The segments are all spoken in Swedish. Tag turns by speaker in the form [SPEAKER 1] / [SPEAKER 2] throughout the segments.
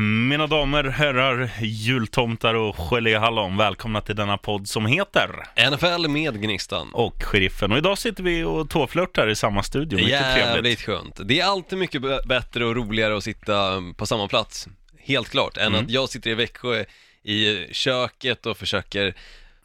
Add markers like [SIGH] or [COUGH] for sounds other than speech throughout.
[SPEAKER 1] Mina damer, herrar, jultomtar och geléhallon, välkomna till denna podd som heter
[SPEAKER 2] NFL med Gnistan.
[SPEAKER 1] Och Sheriffen. Och idag sitter vi och tåflörtar i samma studio, mycket
[SPEAKER 2] Jävligt
[SPEAKER 1] trevligt.
[SPEAKER 2] skönt. Det är alltid mycket b- bättre och roligare att sitta på samma plats, helt klart, än
[SPEAKER 1] Mm.
[SPEAKER 2] att jag sitter i Växjö i köket och försöker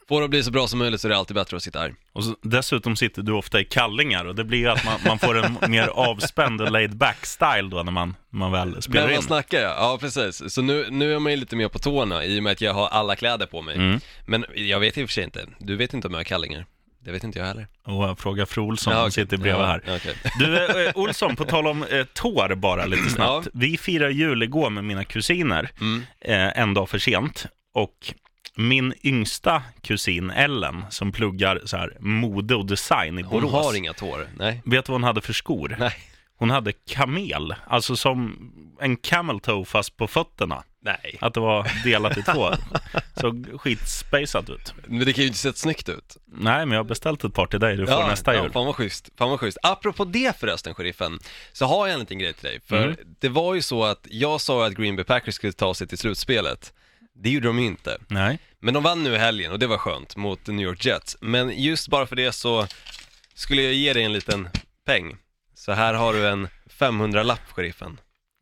[SPEAKER 2] få det bli så bra som möjligt så är det alltid bättre att sitta här.
[SPEAKER 1] Och så, dessutom sitter du ofta i kallingar och det blir ju att man, man får en [LAUGHS] mer avspänd och laid back style då när man, man väl spelar
[SPEAKER 2] Men
[SPEAKER 1] in.
[SPEAKER 2] vad snackar jag? Ja, precis. Så nu, nu är man ju lite mer på tårna i och med att jag har alla kläder på mig.
[SPEAKER 1] Mm.
[SPEAKER 2] Men jag vet i och för sig inte. Du vet inte om jag har kallingar. Det vet inte jag heller.
[SPEAKER 1] Och jag frågar fru Olsson
[SPEAKER 2] Ja,
[SPEAKER 1] som
[SPEAKER 2] okej.
[SPEAKER 1] sitter bredvid
[SPEAKER 2] Ja,
[SPEAKER 1] här.
[SPEAKER 2] okej. [LAUGHS]
[SPEAKER 1] Du, eh, Olsson, på tal om eh, tår bara lite snabbt.
[SPEAKER 2] Ja.
[SPEAKER 1] Vi firar jul igår med mina kusiner,
[SPEAKER 2] Mm.
[SPEAKER 1] eh, en dag för sent. Och min yngsta kusin Ellen, som pluggar så här mode och design i
[SPEAKER 2] Hon
[SPEAKER 1] Borås.
[SPEAKER 2] har inga tår. Nej.
[SPEAKER 1] Vet du vad hon hade för skor?
[SPEAKER 2] Nej.
[SPEAKER 1] Hon hade kamel, alltså som en camel toe fast på fötterna.
[SPEAKER 2] Nej.
[SPEAKER 1] Att det var delat i två. [LAUGHS] Såg skitspejsat ut.
[SPEAKER 2] Men det kan ju inte sett snyggt ut.
[SPEAKER 1] Nej, men jag har beställt ett par till dig, du får nästa
[SPEAKER 2] ja,
[SPEAKER 1] jul.
[SPEAKER 2] fan vad schysst, fan vad schysst. Apropå det förresten, sheriffen, så har jag en liten grej till dig. För
[SPEAKER 1] Mm.
[SPEAKER 2] det var ju så att jag sa att Green Bay Packers skulle ta sig till slutspelet. Det gjorde de ju inte.
[SPEAKER 1] Nej.
[SPEAKER 2] Men de vann nu i helgen och det var skönt mot New York Jets. Men just bara för det så skulle jag ge dig en liten peng. Så här har du en 500-lapp, sheriffen.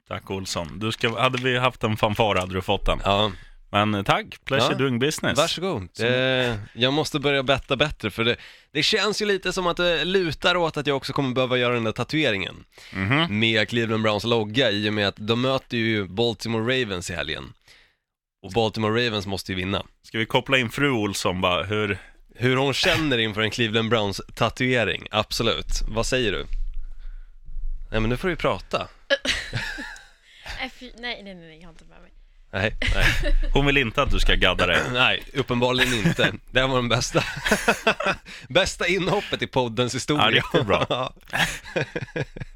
[SPEAKER 1] Tack Olsson. Du ska, hade vi haft en fanfar hade du fått den.
[SPEAKER 2] Ja,
[SPEAKER 1] Men eh, tack, pleasure
[SPEAKER 2] Ja.
[SPEAKER 1] doing business.
[SPEAKER 2] varsågod. Det, jag måste börja betta bättre för det, det känns ju lite som att det lutar åt att jag också kommer behöva göra den där tatueringen.
[SPEAKER 1] Mhm.
[SPEAKER 2] med Cleveland Browns logga i och med att de möter ju Baltimore Ravens i helgen. Och Baltimore Ravens måste ju vinna.
[SPEAKER 1] Ska vi koppla in fru Olsson bara, hur...
[SPEAKER 2] Hur hon känner inför en Cleveland Browns tatuering, absolut. Vad säger du? Nej men nu får du ju prata. [LAUGHS]
[SPEAKER 3] Nej, fy, nej, nej, nej, jag har inte med mig.
[SPEAKER 2] Nej, nej, [LAUGHS]
[SPEAKER 1] Hon vill inte att du ska gadda dig. [CLEARS THROAT]
[SPEAKER 2] nej, uppenbarligen inte. Det var den bästa, [LAUGHS] bästa inhoppet i poddens historia.
[SPEAKER 1] Ja, riktigt bra. [LAUGHS]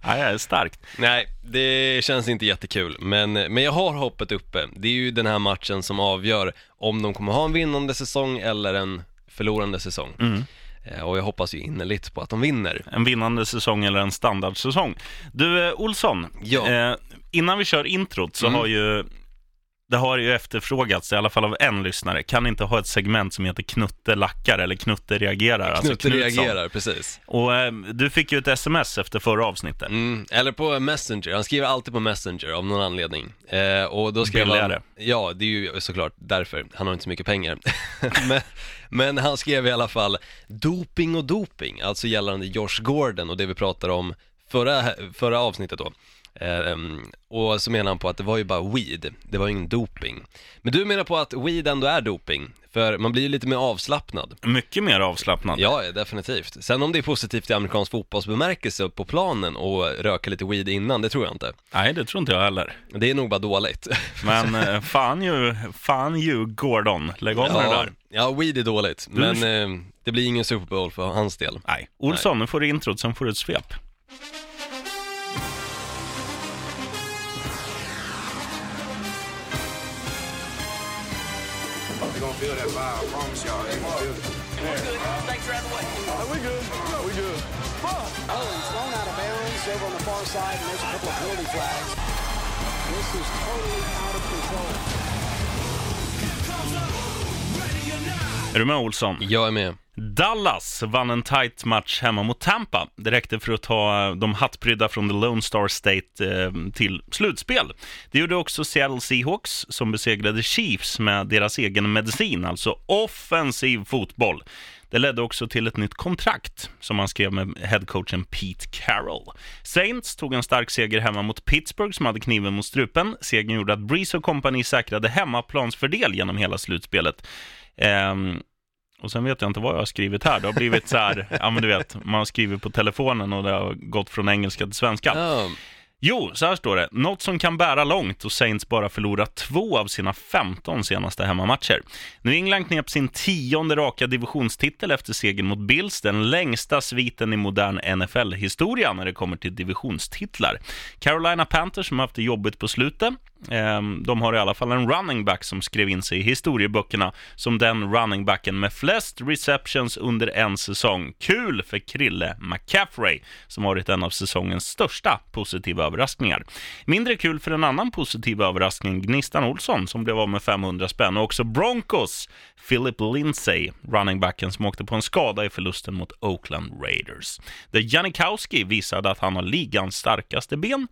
[SPEAKER 2] Ja.
[SPEAKER 1] Ja, starkt.
[SPEAKER 2] Nej, det känns inte jättekul, men, men jag har hoppet uppe. Det är ju den här matchen som avgör om de kommer ha en vinnande säsong eller en förlorande säsong.
[SPEAKER 1] Mm.
[SPEAKER 2] Eh, Och jag hoppas ju innerligt på att de vinner.
[SPEAKER 1] En vinnande säsong eller en standardsäsong. Du, eh, Olsson.
[SPEAKER 2] Ja.
[SPEAKER 1] Eh, innan vi kör introt så
[SPEAKER 2] Mm.
[SPEAKER 1] har ju... Det har ju efterfrågats, i alla fall av en lyssnare, kan inte ha ett segment som heter Knutte lackar eller Knutte reagerar? alltså
[SPEAKER 2] Knutte
[SPEAKER 1] Knutsson.
[SPEAKER 2] reagerar, precis.
[SPEAKER 1] Och eh, du fick ju ett sms efter förra avsnittet.
[SPEAKER 2] Mm, eller på Messenger, han skriver alltid på Messenger av någon anledning. Eh, och då skrev
[SPEAKER 1] Billigare.
[SPEAKER 2] han, ja det är ju såklart därför, han har inte så mycket pengar. [LAUGHS] men, men han skrev i alla fall, doping och doping, alltså gällande Josh Gordon och det vi pratade om förra, förra avsnittet då. Eh, em, och så menar han på att det var ju bara weed, det var ju ingen doping. Men du menar på att weed ändå är doping, för man blir ju lite mer avslappnad.
[SPEAKER 1] Mycket mer avslappnad.
[SPEAKER 2] Ja, ja, definitivt. Sen om det är positivt i amerikansk fotbollsbemärkelse på planen och röka lite weed innan, det tror jag inte.
[SPEAKER 1] Nej, det tror inte jag heller.
[SPEAKER 2] Det är nog bara dåligt. [LAUGHS]
[SPEAKER 1] Men eh, fan ju, fan ju Gordon, lägg av med det
[SPEAKER 2] ja,
[SPEAKER 1] där.
[SPEAKER 2] ja, weed är dåligt,
[SPEAKER 1] Du-
[SPEAKER 2] men eh, det blir ingen Super Bowl för hans del.
[SPEAKER 1] Nej, Olsson, nu får du introt, sen får du ett svep.
[SPEAKER 4] Gonna feel that vibe. I promise y'all. They're gonna feel it.
[SPEAKER 5] we good. No, we good.
[SPEAKER 6] Oh, he's thrown out of bounds over on the far side, and there's a couple of penalty flags. This is totally out of control.
[SPEAKER 1] Är du med Olsson?
[SPEAKER 2] Jag är med.
[SPEAKER 1] Dallas vann en tight match hemma mot Tampa. Det räckte för att ta de hattprydda från The Lone Star State eh, till slutspel. Det gjorde också Seattle Seahawks som besegrade Chiefs med deras egen medicin, alltså offensiv fotboll. Det ledde också till ett nytt kontrakt som han skrev med headcoachen Pete Carroll. Saints tog en stark seger hemma mot Pittsburgh som hade kniven mot strupen. Segern gjorde att Breeze och kompani säkrade hemmaplansfördel genom hela slutspelet. Ehm, och sen vet jag inte vad jag har skrivit här. Det har blivit så här, [LAUGHS] ja men du vet, man har skrivit på telefonen och det har gått från engelska till svenska.
[SPEAKER 2] Ja,
[SPEAKER 1] Jo, så här står det. Något som kan bära långt och Saints bara förlorat två av sina 15 senaste hemmamatcher. New England knep sin tionde raka divisionstitel efter segern mot Bills, den längsta sviten i modern NFL-historia när det kommer till divisionstitlar. Carolina Panthers som haft det jobbigt på slutet, ehm, de har i alla fall en running back som skrev in sig i historieböckerna som den running backen med flest receptions under en säsong. Kul för Krille McCaffrey som varit en av säsongens största positiva överraskningar. Mindre kul för en annan positiv överraskning, Gnistan Olsson som blev av med 500 spänn och också Broncos Philip Lindsay, running backen som åkte på en skada i förlusten mot Oakland Raiders. Där Janikowski visade att han har ligans starkaste ben.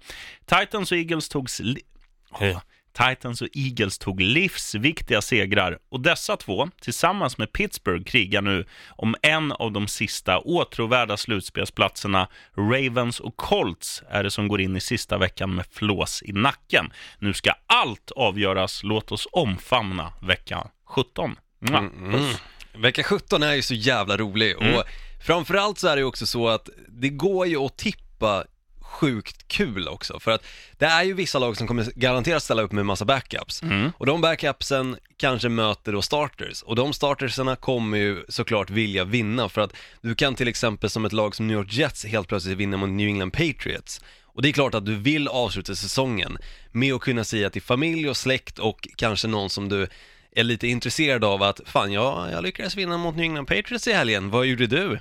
[SPEAKER 1] Titans och Eagles togs... Li- oh. Titans och Eagles tog livsviktiga segrar och dessa två, tillsammans med Pittsburgh, krigar nu om en av de sista åtråvärda slutspelsplatserna. Ravens och Colts är det som går in i sista veckan med flås i nacken. Nu ska allt avgöras. Låt oss omfamna vecka 17. Mwah. Puss.
[SPEAKER 2] Vecka 17 är ju så jävla rolig
[SPEAKER 1] Mm.
[SPEAKER 2] och framförallt så är det ju också så att det går ju att tippa sjukt kul också för att det är ju vissa lag som kommer garanterat ställa upp med massa backups
[SPEAKER 1] Mm.
[SPEAKER 2] och de backupsen kanske möter då starters och de startersarna kommer ju såklart vilja vinna för att du kan till exempel som ett lag som New York Jets helt plötsligt vinna mot New England Patriots och det är klart att du vill avsluta säsongen med att kunna säga till familj och släkt och kanske någon som du är lite intresserad av att fan jag, jag lyckades vinna mot New England Patriots i helgen, vad gjorde du?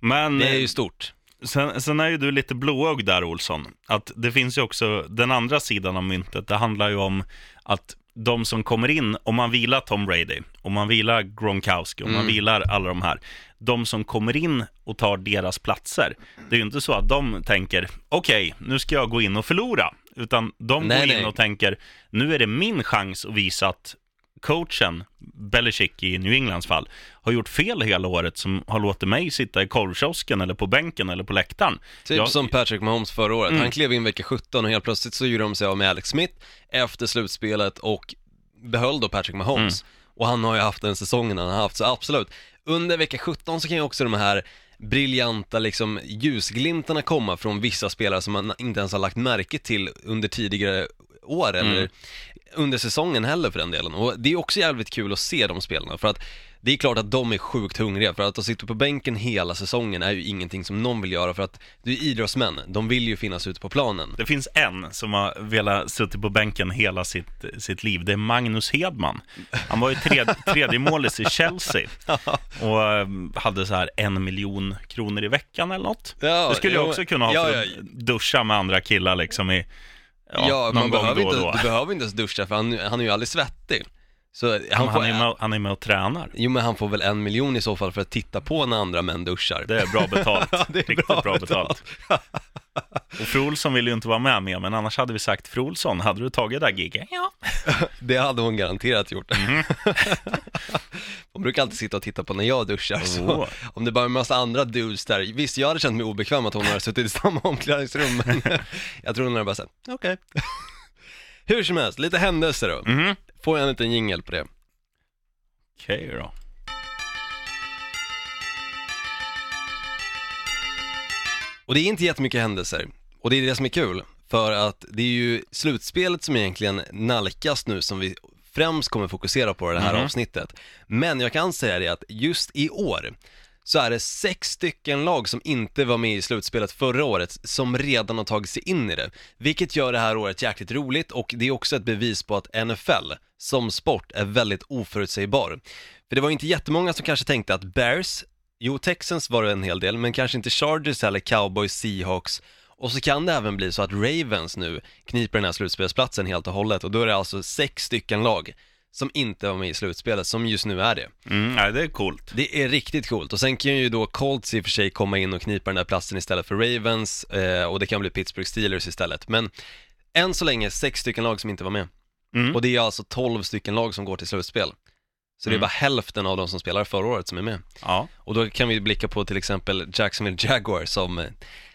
[SPEAKER 1] Men
[SPEAKER 2] Det är ju stort.
[SPEAKER 1] Sen, sen är ju du lite blåögd där, Olsson. Att det finns ju också den andra sidan av myntet. Det handlar ju om att de som kommer in, om man vilar Tom Brady, om man vilar Gronkowski, om man vilar alla de här, de som kommer in och tar deras platser, det är ju inte så att de tänker, okej, nu ska jag gå in och förlora, utan de
[SPEAKER 2] Nej,
[SPEAKER 1] går in
[SPEAKER 2] nej.
[SPEAKER 1] och tänker, nu är det min chans att visa att coachen, Belichick i New Englands fall, har gjort fel hela året som har låtit mig sitta i korvkiosken eller på bänken eller på läktaren.
[SPEAKER 2] Typ
[SPEAKER 1] Jag-
[SPEAKER 2] som Patrick Mahomes förra året,
[SPEAKER 1] Mm.
[SPEAKER 2] han klev in vecka 17 och helt plötsligt så gjorde de sig av med Alex Smith efter slutspelet och behöll då Patrick Mahomes.
[SPEAKER 1] Mm.
[SPEAKER 2] Och han har ju haft den säsongen han har haft, så absolut. Under vecka 17 så kan ju också de här briljanta liksom ljusglimtarna komma från vissa spelare som man inte ens har lagt märke till under tidigare år eller
[SPEAKER 1] Mm.
[SPEAKER 2] under säsongen heller för den delen. Och det är också jävligt kul att se de spelarna för att det är klart att de är sjukt hungriga för att att sitta på bänken hela säsongen är ju ingenting som någon vill göra för att du är idrottsmän, de vill ju finnas ute på planen.
[SPEAKER 1] Det finns en som har velat suttit på bänken hela sitt, sitt liv. Det är Magnus Hedman. Han var ju tredje, [LAUGHS] tredje målis i Chelsea och eh, hade så här en miljon kronor i veckan eller något.
[SPEAKER 2] Ja,
[SPEAKER 1] det skulle jag också kunna ha för att duscha med andra killar liksom i ja, någon
[SPEAKER 2] man
[SPEAKER 1] gång
[SPEAKER 2] behöver
[SPEAKER 1] då och
[SPEAKER 2] inte,
[SPEAKER 1] då.
[SPEAKER 2] du behöver inte ens duscha för han, han är ju aldrig svettig. Så han,
[SPEAKER 1] Han,
[SPEAKER 2] får,
[SPEAKER 1] är med, han är med och tränar.
[SPEAKER 2] Jo men han får väl en miljon i så fall för att titta på när andra män duschar.
[SPEAKER 1] Det är bra betalt. [LAUGHS]
[SPEAKER 2] Ja, det är
[SPEAKER 1] Riktigt
[SPEAKER 2] bra
[SPEAKER 1] bra, betalt. [LAUGHS] Och Fru Olsson vill ju inte vara med mer, men annars hade vi sagt Fru Olsson, hade du tagit det där giget? Ja. [LAUGHS]
[SPEAKER 2] Det hade hon garanterat gjort.
[SPEAKER 1] Mhm.
[SPEAKER 2] hon brukar alltid sitta och titta på när jag duschar, så om det bara är en massa andra dudes där, visst jag hade känt mig obekväm att hon hade suttit i samma omklädningsrum, men jag tror hon hade bara sagt, okej. Hur som helst, lite händelser då.
[SPEAKER 1] Mhm.
[SPEAKER 2] Får jag en liten jingel på det?
[SPEAKER 1] Okej då.
[SPEAKER 2] Och det är inte jättemycket händelser. Och det är det som är kul. För att det är ju slutspelet som egentligen nalkas nu som vi främst kommer fokusera på i det här
[SPEAKER 1] Mhm.
[SPEAKER 2] avsnittet. Men jag kan säga det att just i år så är det sex stycken lag som inte var med i slutspelet förra året som redan har tagit sig in i det. Vilket gör det här året jäkligt roligt och det är också ett bevis på att NFL som sport är väldigt oförutsägbar. För det var inte jättemånga som kanske tänkte att Bears Jo, Texans var det en hel del, men kanske inte Chargers eller Cowboys, Seahawks. Och så kan det även bli så att Ravens nu kniper den här slutspelsplatsen helt och hållet och då är det alltså sex stycken lag som inte var med i slutspelet, som just nu är det.
[SPEAKER 1] Mm, nej, det är coolt.
[SPEAKER 2] Det är riktigt coolt och sen kan ju då Colts i och för sig komma in och knipa den där platsen istället för Ravens eh, och det kan bli Pittsburgh Steelers istället. Men än så länge sex stycken lag som inte var med.
[SPEAKER 1] Mm.
[SPEAKER 2] Och det är alltså 12 stycken lag som går till slutspel. Så det är
[SPEAKER 1] Mm.
[SPEAKER 2] bara hälften av de som spelar förra året som är med.
[SPEAKER 1] Ja.
[SPEAKER 2] Och då kan vi blicka på till exempel Jacksonville Jaguars som eh,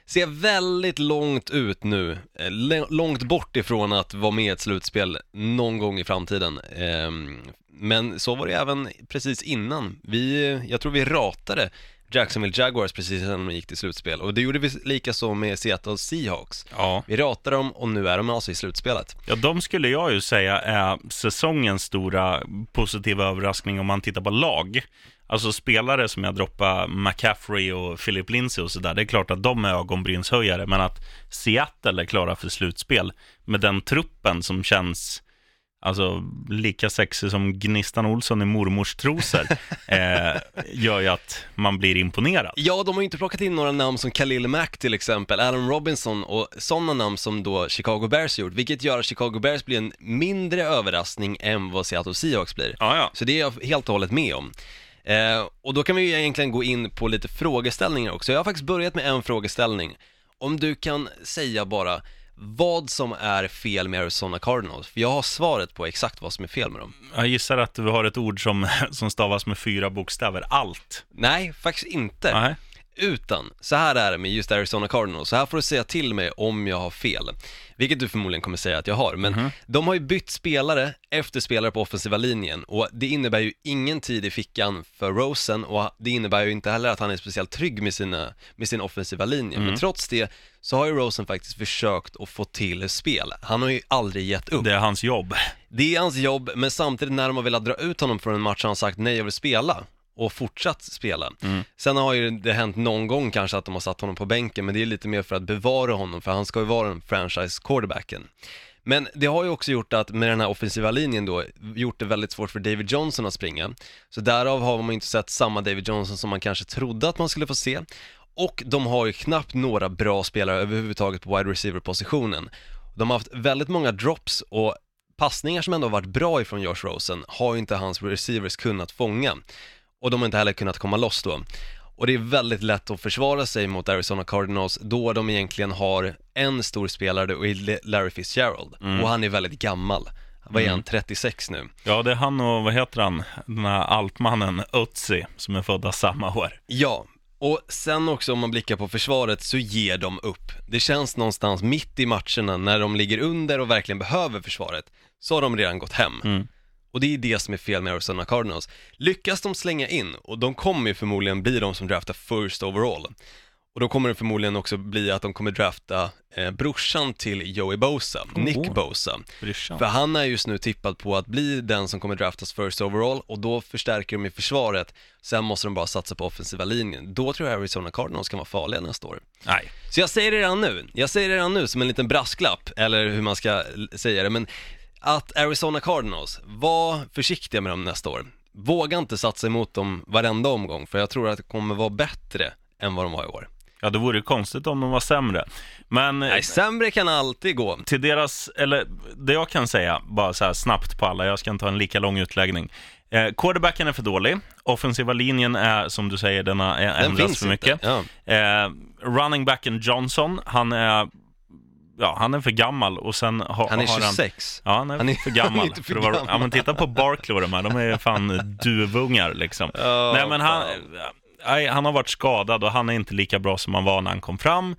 [SPEAKER 2] ser väldigt långt ut nu, eh, l- långt bort ifrån att vara med i ett slutspel någon gång i framtiden. Ehm, Men så var det även precis innan. Vi, jag tror vi ratade Jacksonville Jaguars precis innan de gick till slutspel och det gjorde vi lika så med Seattle Seahawks.
[SPEAKER 1] ja.
[SPEAKER 2] Vi ratade dem och nu är de alltså i slutspelet.
[SPEAKER 1] Ja, de skulle jag ju säga är säsongens stora positiva överraskning om man tittar på lag. Alltså spelare som jag droppar, McCaffrey och Philip Lindsay och sådär, det är klart att de är ögonbrynshöjare, men att Seattle är klara för slutspel med den truppen som känns alltså lika sexig som Gnistan Olsson i mormors trosor, [LAUGHS] eh, gör ju att man blir imponerad.
[SPEAKER 2] Ja, de har ju inte plockat in några namn som Khalil Mack till exempel, Allen Robinson och sådana namn som då Chicago Bears gjort, vilket gör att Chicago Bears blir en mindre överraskning än vad Seattle Seahawks blir.
[SPEAKER 1] Ja, ja.
[SPEAKER 2] Så det är jag helt och hållet med om. Eh, och då kan vi ju egentligen gå in på lite frågeställningar också. Jag har faktiskt börjat med en frågeställning. Om du kan säga bara vad som är fel med Arizona Cardinals, för jag har svaret på exakt vad som är fel med dem.
[SPEAKER 1] Jag gissar att du har ett ord som, [LAUGHS] som stavas med fyra bokstäver, allt.
[SPEAKER 2] Nej, faktiskt inte.
[SPEAKER 1] Nej.
[SPEAKER 2] Utan, så här är det med just Arizona Cardinals, så här får du säga till mig om jag har fel. Vilket du förmodligen kommer säga att jag har, men de har ju bytt spelare efter spelare på offensiva linjen och det innebär ju ingen tid i fickan för Rosen och det innebär ju inte heller att han är speciellt trygg med, sina, med sin offensiva linje. Men trots det så har ju Rosen faktiskt försökt att få till spel. Han har ju aldrig gett upp.
[SPEAKER 1] Det är hans jobb.
[SPEAKER 2] Det är hans jobb, men samtidigt när de har velat dra ut honom från en match har han sagt nej, jag vill spela och fortsatt spela. Sen har ju det hänt någon gång kanske att de har satt honom på bänken, men det är lite mer för att bevara honom, för han ska ju vara den franchise quarterbacken. Men det har ju också gjort att med den här offensiva linjen då, gjort det väldigt svårt för David Johnson att springa. Så därav har man inte sett samma David Johnson som man kanske trodde att man skulle få se. Och de har ju knappt några bra spelare överhuvudtaget på wide receiver-positionen. De har haft väldigt många drops och passningar som ändå har varit bra ifrån Josh Rosen har ju inte hans receivers kunnat fånga. Och de har inte heller kunnat komma loss då. Och det är väldigt lätt att försvara sig mot Arizona Cardinals då de egentligen har en stor spelare och är Larry Fitzgerald. Och han är väldigt gammal. Vad är han, 36 nu?
[SPEAKER 1] Ja, det är han och, vad heter han, den här alpmannen Ötzi, som är födda samma år.
[SPEAKER 2] Ja, och sen också om man blickar på försvaret så ger de upp. Det känns någonstans mitt i matcherna när de ligger under och verkligen behöver försvaret, så har de redan gått hem.
[SPEAKER 1] Mm.
[SPEAKER 2] Och det är det som är fel med Arizona Cardinals. Lyckas de slänga in, och de kommer ju förmodligen bli de som draftar first overall, och då kommer det förmodligen också bli att de kommer drafta eh, brorsan till Joey Bosa, Nick Bosa.
[SPEAKER 1] Brorsan.
[SPEAKER 2] För han är just nu tippad på att bli den som kommer draftas first overall och då förstärker de i försvaret. Sen måste de bara satsa på offensiva linjen. Då tror jag Arizona Cardinals kan vara farliga nästa år.
[SPEAKER 1] Nej.
[SPEAKER 2] Så jag säger det redan nu, jag säger det redan nu som en liten brasklapp, eller hur man ska säga det, men att Arizona Cardinals, var försiktiga med dem nästa år. Våga inte satsa emot dem varenda omgång, för jag tror att det kommer vara bättre än vad de var i år.
[SPEAKER 1] Ja, det vore konstigt om de var sämre. Men eh,
[SPEAKER 2] Nej, sämre kan alltid gå.
[SPEAKER 1] till deras, eller det jag kan säga, bara så här snabbt på alla, jag ska inte ha en lika lång utläggning. Eh, quarterbacken är för dålig, offensiva linjen är, som du säger, den har
[SPEAKER 2] Den
[SPEAKER 1] ändrats
[SPEAKER 2] finns
[SPEAKER 1] för mycket.
[SPEAKER 2] Ja.
[SPEAKER 1] Eh, running backen Johnson, han är, ja, han är för gammal och sen ha,
[SPEAKER 2] Han är
[SPEAKER 1] har
[SPEAKER 2] 26.
[SPEAKER 1] Ja, han är,
[SPEAKER 2] Han är-
[SPEAKER 1] för
[SPEAKER 2] han är
[SPEAKER 1] gammal.
[SPEAKER 2] inte för
[SPEAKER 1] att vara-
[SPEAKER 2] gammal.
[SPEAKER 1] Ja, men titta på Barkley och de här, de är fan duvungar liksom.
[SPEAKER 2] Ja,
[SPEAKER 1] Nej, men han, nej, han har varit skadad och han är inte lika bra som han var när han kom fram.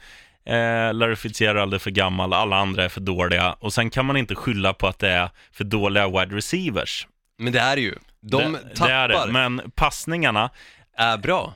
[SPEAKER 1] Eh, Larry Fitzgerald är för gammal, alla andra är för dåliga. Och sen kan man inte skylla på att det är för dåliga wide receivers.
[SPEAKER 2] Men det är det ju. De
[SPEAKER 1] det,
[SPEAKER 2] tappar,
[SPEAKER 1] det är det. Men passningarna,
[SPEAKER 2] är bra.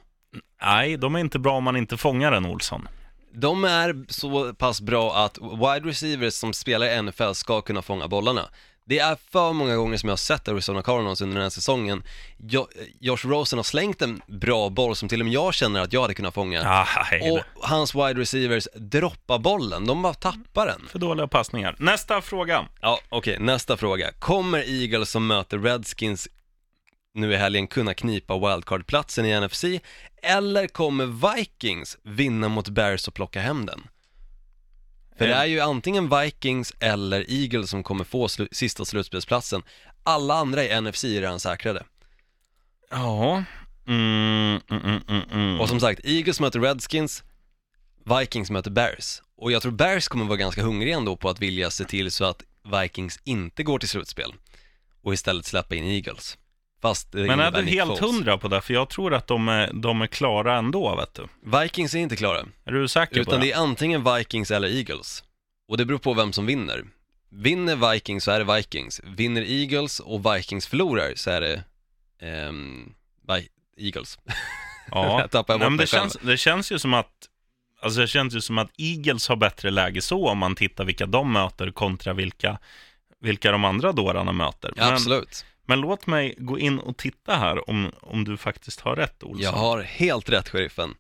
[SPEAKER 1] nej, de är inte bra om man inte fångar en Olsson.
[SPEAKER 2] De är så pass bra att wide receivers som spelar i NFL ska kunna fånga bollarna. Det är för många gånger som jag har sett Arizona Cardinals under den här säsongen. Jo, Josh Rosen har slängt en bra boll som till och med jag känner att jag hade kunnat fånga.
[SPEAKER 1] Ah,
[SPEAKER 2] Och hans wide receivers droppar bollen, de bara tappar den.
[SPEAKER 1] för dåliga passningar. Nästa fråga.
[SPEAKER 2] Ja, okej, nästa fråga. Kommer Eagles som möter Redskins nu i helgen kunna knipa wildcard-platsen i NFC? Eller kommer Vikings vinna mot Bears och plocka hem den? För det är ju antingen Vikings eller Eagles som kommer få slu- sista slutspelsplatsen. Alla andra i NFC är redan säkrade.
[SPEAKER 1] Ja. Mm, mm, mm, mm, mm.
[SPEAKER 2] Och som sagt, Eagles möter Redskins, Vikings möter Bears. Och jag tror Bears kommer vara ganska hungriga ändå på att vilja se till så att Vikings inte går till slutspel. Och istället släppa in Eagles. Fast
[SPEAKER 1] Men är du helt
[SPEAKER 2] Foles.
[SPEAKER 1] hundra på det? För jag tror att de är, de är klara ändå, vet du.
[SPEAKER 2] Vikings är inte klara,
[SPEAKER 1] Är du säker på
[SPEAKER 2] utan
[SPEAKER 1] det?
[SPEAKER 2] det är antingen Vikings eller Eagles. Och det beror på vem som vinner. Vinner Vikings så är det Vikings. Vinner Eagles och Vikings förlorar så är det ehm, Eagles.
[SPEAKER 1] Ja, [LAUGHS]
[SPEAKER 2] Jag
[SPEAKER 1] Nej, men det, känns, det känns ju som att Alltså det känns ju som att Eagles har bättre läge så om man tittar vilka de möter kontra vilka, vilka de andra dårarna möter.
[SPEAKER 2] Ja,
[SPEAKER 1] men,
[SPEAKER 2] absolut.
[SPEAKER 1] Men låt mig gå in och titta här om, om du faktiskt har rätt Olsson.
[SPEAKER 2] Jag har helt rätt, sheriffen.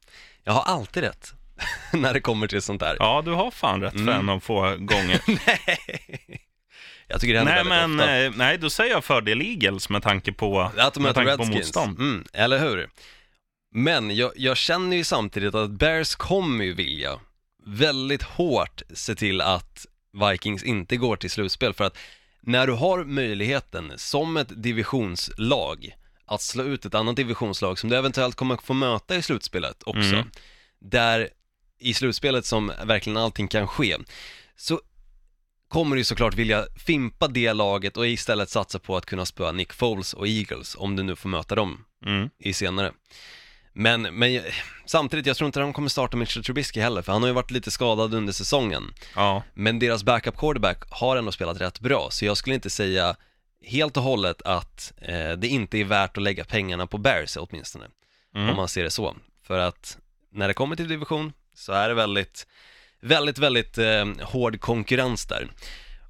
[SPEAKER 2] Jag har alltid rätt [LAUGHS] när det kommer till sånt här.
[SPEAKER 1] Ja, du har fan rätt för
[SPEAKER 2] Mm.
[SPEAKER 1] en av få gånger. [LAUGHS]
[SPEAKER 2] Nej. Jag tycker det händer
[SPEAKER 1] Nej,
[SPEAKER 2] väldigt
[SPEAKER 1] men
[SPEAKER 2] ofta.
[SPEAKER 1] eh, nej, då säger jag fördel Eagles med tanke på,
[SPEAKER 2] Att de
[SPEAKER 1] med tanke på motstånd.
[SPEAKER 2] Mm, eller hur? Men jag, jag känner ju samtidigt att Bears kommer ju vilja väldigt hårt se till att Vikings inte går till slutspel för att när du har möjligheten som ett divisionslag att slå ut ett annat divisionslag som du eventuellt kommer få möta i slutspelet också,
[SPEAKER 1] Mm.
[SPEAKER 2] där i slutspelet som verkligen allting kan ske, så kommer du såklart vilja fimpa det laget och istället satsa på att kunna spöa Nick Foles och Eagles om du nu får möta dem
[SPEAKER 1] Mm.
[SPEAKER 2] i senare. Men, men jag- samtidigt, jag tror inte de kommer starta Mitchell Trubisky heller, för han har ju varit lite skadad under säsongen.
[SPEAKER 1] Ja,
[SPEAKER 2] Men deras backup quarterback har ändå spelat rätt bra, så jag skulle inte säga helt och hållet att eh, det inte är värt att lägga pengarna på Bears åtminstone,
[SPEAKER 1] mm.
[SPEAKER 2] om man ser det så. För att när det kommer till division så är det väldigt, väldigt, väldigt eh, hård konkurrens där.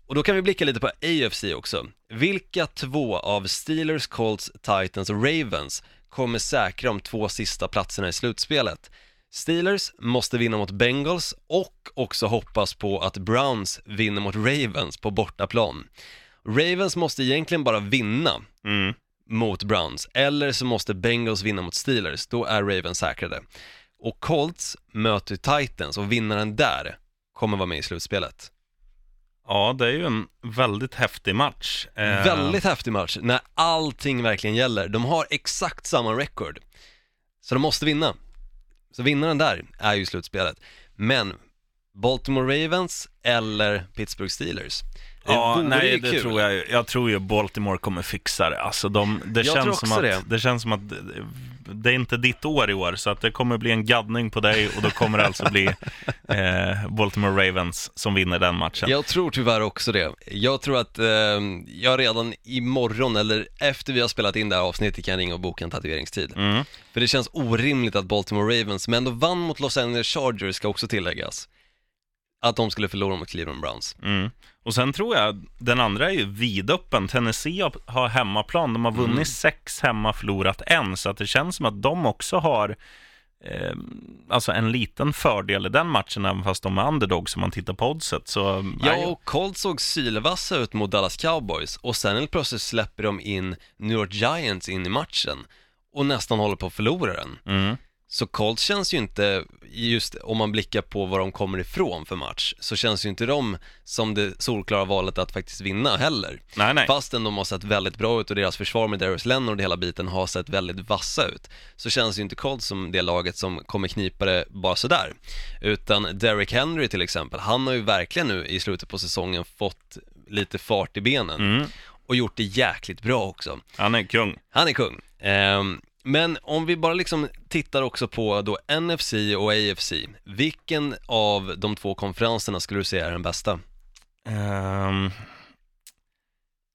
[SPEAKER 2] Och då kan vi blicka lite på AFC också. Vilka två av Steelers, Colts, Titans och Ravens kommer säkra de två sista platserna i slutspelet? Steelers måste vinna mot Bengals och också hoppas på att Browns vinner mot Ravens på bortaplan. Ravens måste egentligen bara vinna
[SPEAKER 1] Mm.
[SPEAKER 2] mot Browns, eller så måste Bengals vinna mot Steelers, då är Ravens säkrade. Och Colts möter Titans och vinnaren där kommer vara med i slutspelet.
[SPEAKER 1] Ja, det är ju en väldigt häftig match. Eh,
[SPEAKER 2] Väldigt häftig match, när allting verkligen gäller. De har exakt samma record, så de måste vinna. Så vinnaren där är ju slutspelet. Men Baltimore Ravens eller Pittsburgh Steelers? Det
[SPEAKER 1] Ja, nej, det
[SPEAKER 2] kul.
[SPEAKER 1] tror jag. Jag tror ju Baltimore kommer fixa det. Alltså de, det,
[SPEAKER 2] Jag
[SPEAKER 1] känns som att,
[SPEAKER 2] det.
[SPEAKER 1] det. känns som att det- är inte ditt år i år, så att det kommer bli en gaddning på dig och då kommer det alltså bli [LAUGHS] eh, Baltimore Ravens som vinner den matchen.
[SPEAKER 2] Jag tror tyvärr också det. Jag tror att eh, jag redan imorgon eller efter vi har spelat in det här avsnittet kan ringa och boka en tatueringstid.
[SPEAKER 1] Mm.
[SPEAKER 2] För det känns orimligt att Baltimore Ravens, men ändå vann mot Los Angeles Chargers ska också tilläggas. Att de skulle förlora mot Cleveland Browns.
[SPEAKER 1] Mm. Och sen tror jag, den andra är ju vidöppen. Tennessee har- har hemmaplan. De har vunnit
[SPEAKER 2] Mm.
[SPEAKER 1] sex hemma, förlorat en. Så att det känns som att de också har eh, alltså en liten fördel i den matchen, även fast de är underdogs om man tittar på oddset. Så,
[SPEAKER 2] Ja,
[SPEAKER 1] nej,
[SPEAKER 2] och Colts såg sylvassa ut mot Dallas Cowboys och sen helt plötsligt släpper de in New York Giants in i matchen och nästan håller på att förlora den.
[SPEAKER 1] mm.
[SPEAKER 2] Så Colts känns ju inte, just om man blickar på var de kommer ifrån för match, så känns ju inte de som det solklara valet att faktiskt vinna heller.
[SPEAKER 1] nej, nej.
[SPEAKER 2] Fastän de har sett väldigt bra ut och deras försvar med Darius Leonard och hela biten har sett väldigt vassa ut, så känns ju inte Colts som det laget som kommer knipa det bara sådär. Utan Derrick Henry till exempel, han har ju verkligen nu i slutet på säsongen fått lite fart i benen
[SPEAKER 1] Mm.
[SPEAKER 2] och gjort det jäkligt bra också.
[SPEAKER 1] Han är kung.
[SPEAKER 2] Han är kung. Ehm, men om vi bara liksom tittar också på då NFC och AFC, vilken av de två konferenserna skulle du säga är den bästa?
[SPEAKER 1] Ehm,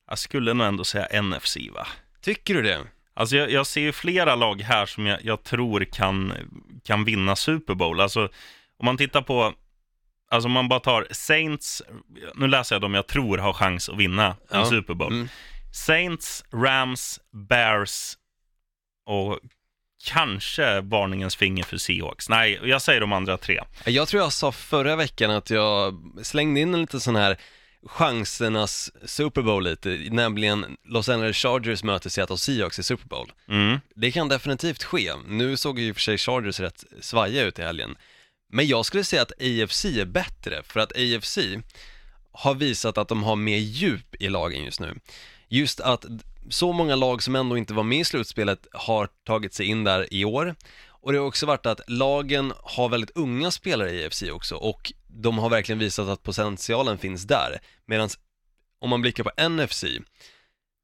[SPEAKER 1] jag skulle nog ändå säga NFC, va?
[SPEAKER 2] Tycker du det?
[SPEAKER 1] Alltså jag, jag ser ju flera lag här som jag, jag tror kan, kan vinna Super Bowl. Alltså om man tittar på, alltså om man bara tar Saints, nu läser jag dem jag tror har chans att vinna en
[SPEAKER 2] Ja.
[SPEAKER 1] Super Bowl.
[SPEAKER 2] Mm.
[SPEAKER 1] Saints, Rams, Bears och kanske varningens finger för Seahawks. Nej, jag säger de andra tre.
[SPEAKER 2] Jag tror jag sa förra veckan att jag slängde in en liten sån här chansernas Super Bowl lite, nämligen Los Angeles Chargers möter Seattle Seahawks i Super Bowl.
[SPEAKER 1] Mm.
[SPEAKER 2] Det kan definitivt ske. Nu såg ju för sig Chargers rätt svajiga ut i helgen. Men jag skulle säga att AFC är bättre, för att AFC har visat att de har mer djup i lagen just nu. Just att så många lag som ändå inte var med i slutspelet har tagit sig in där i år. Och det har också varit att lagen har väldigt unga spelare i AFC också och de har verkligen visat att potentialen finns där. Medan om man blickar på NFC,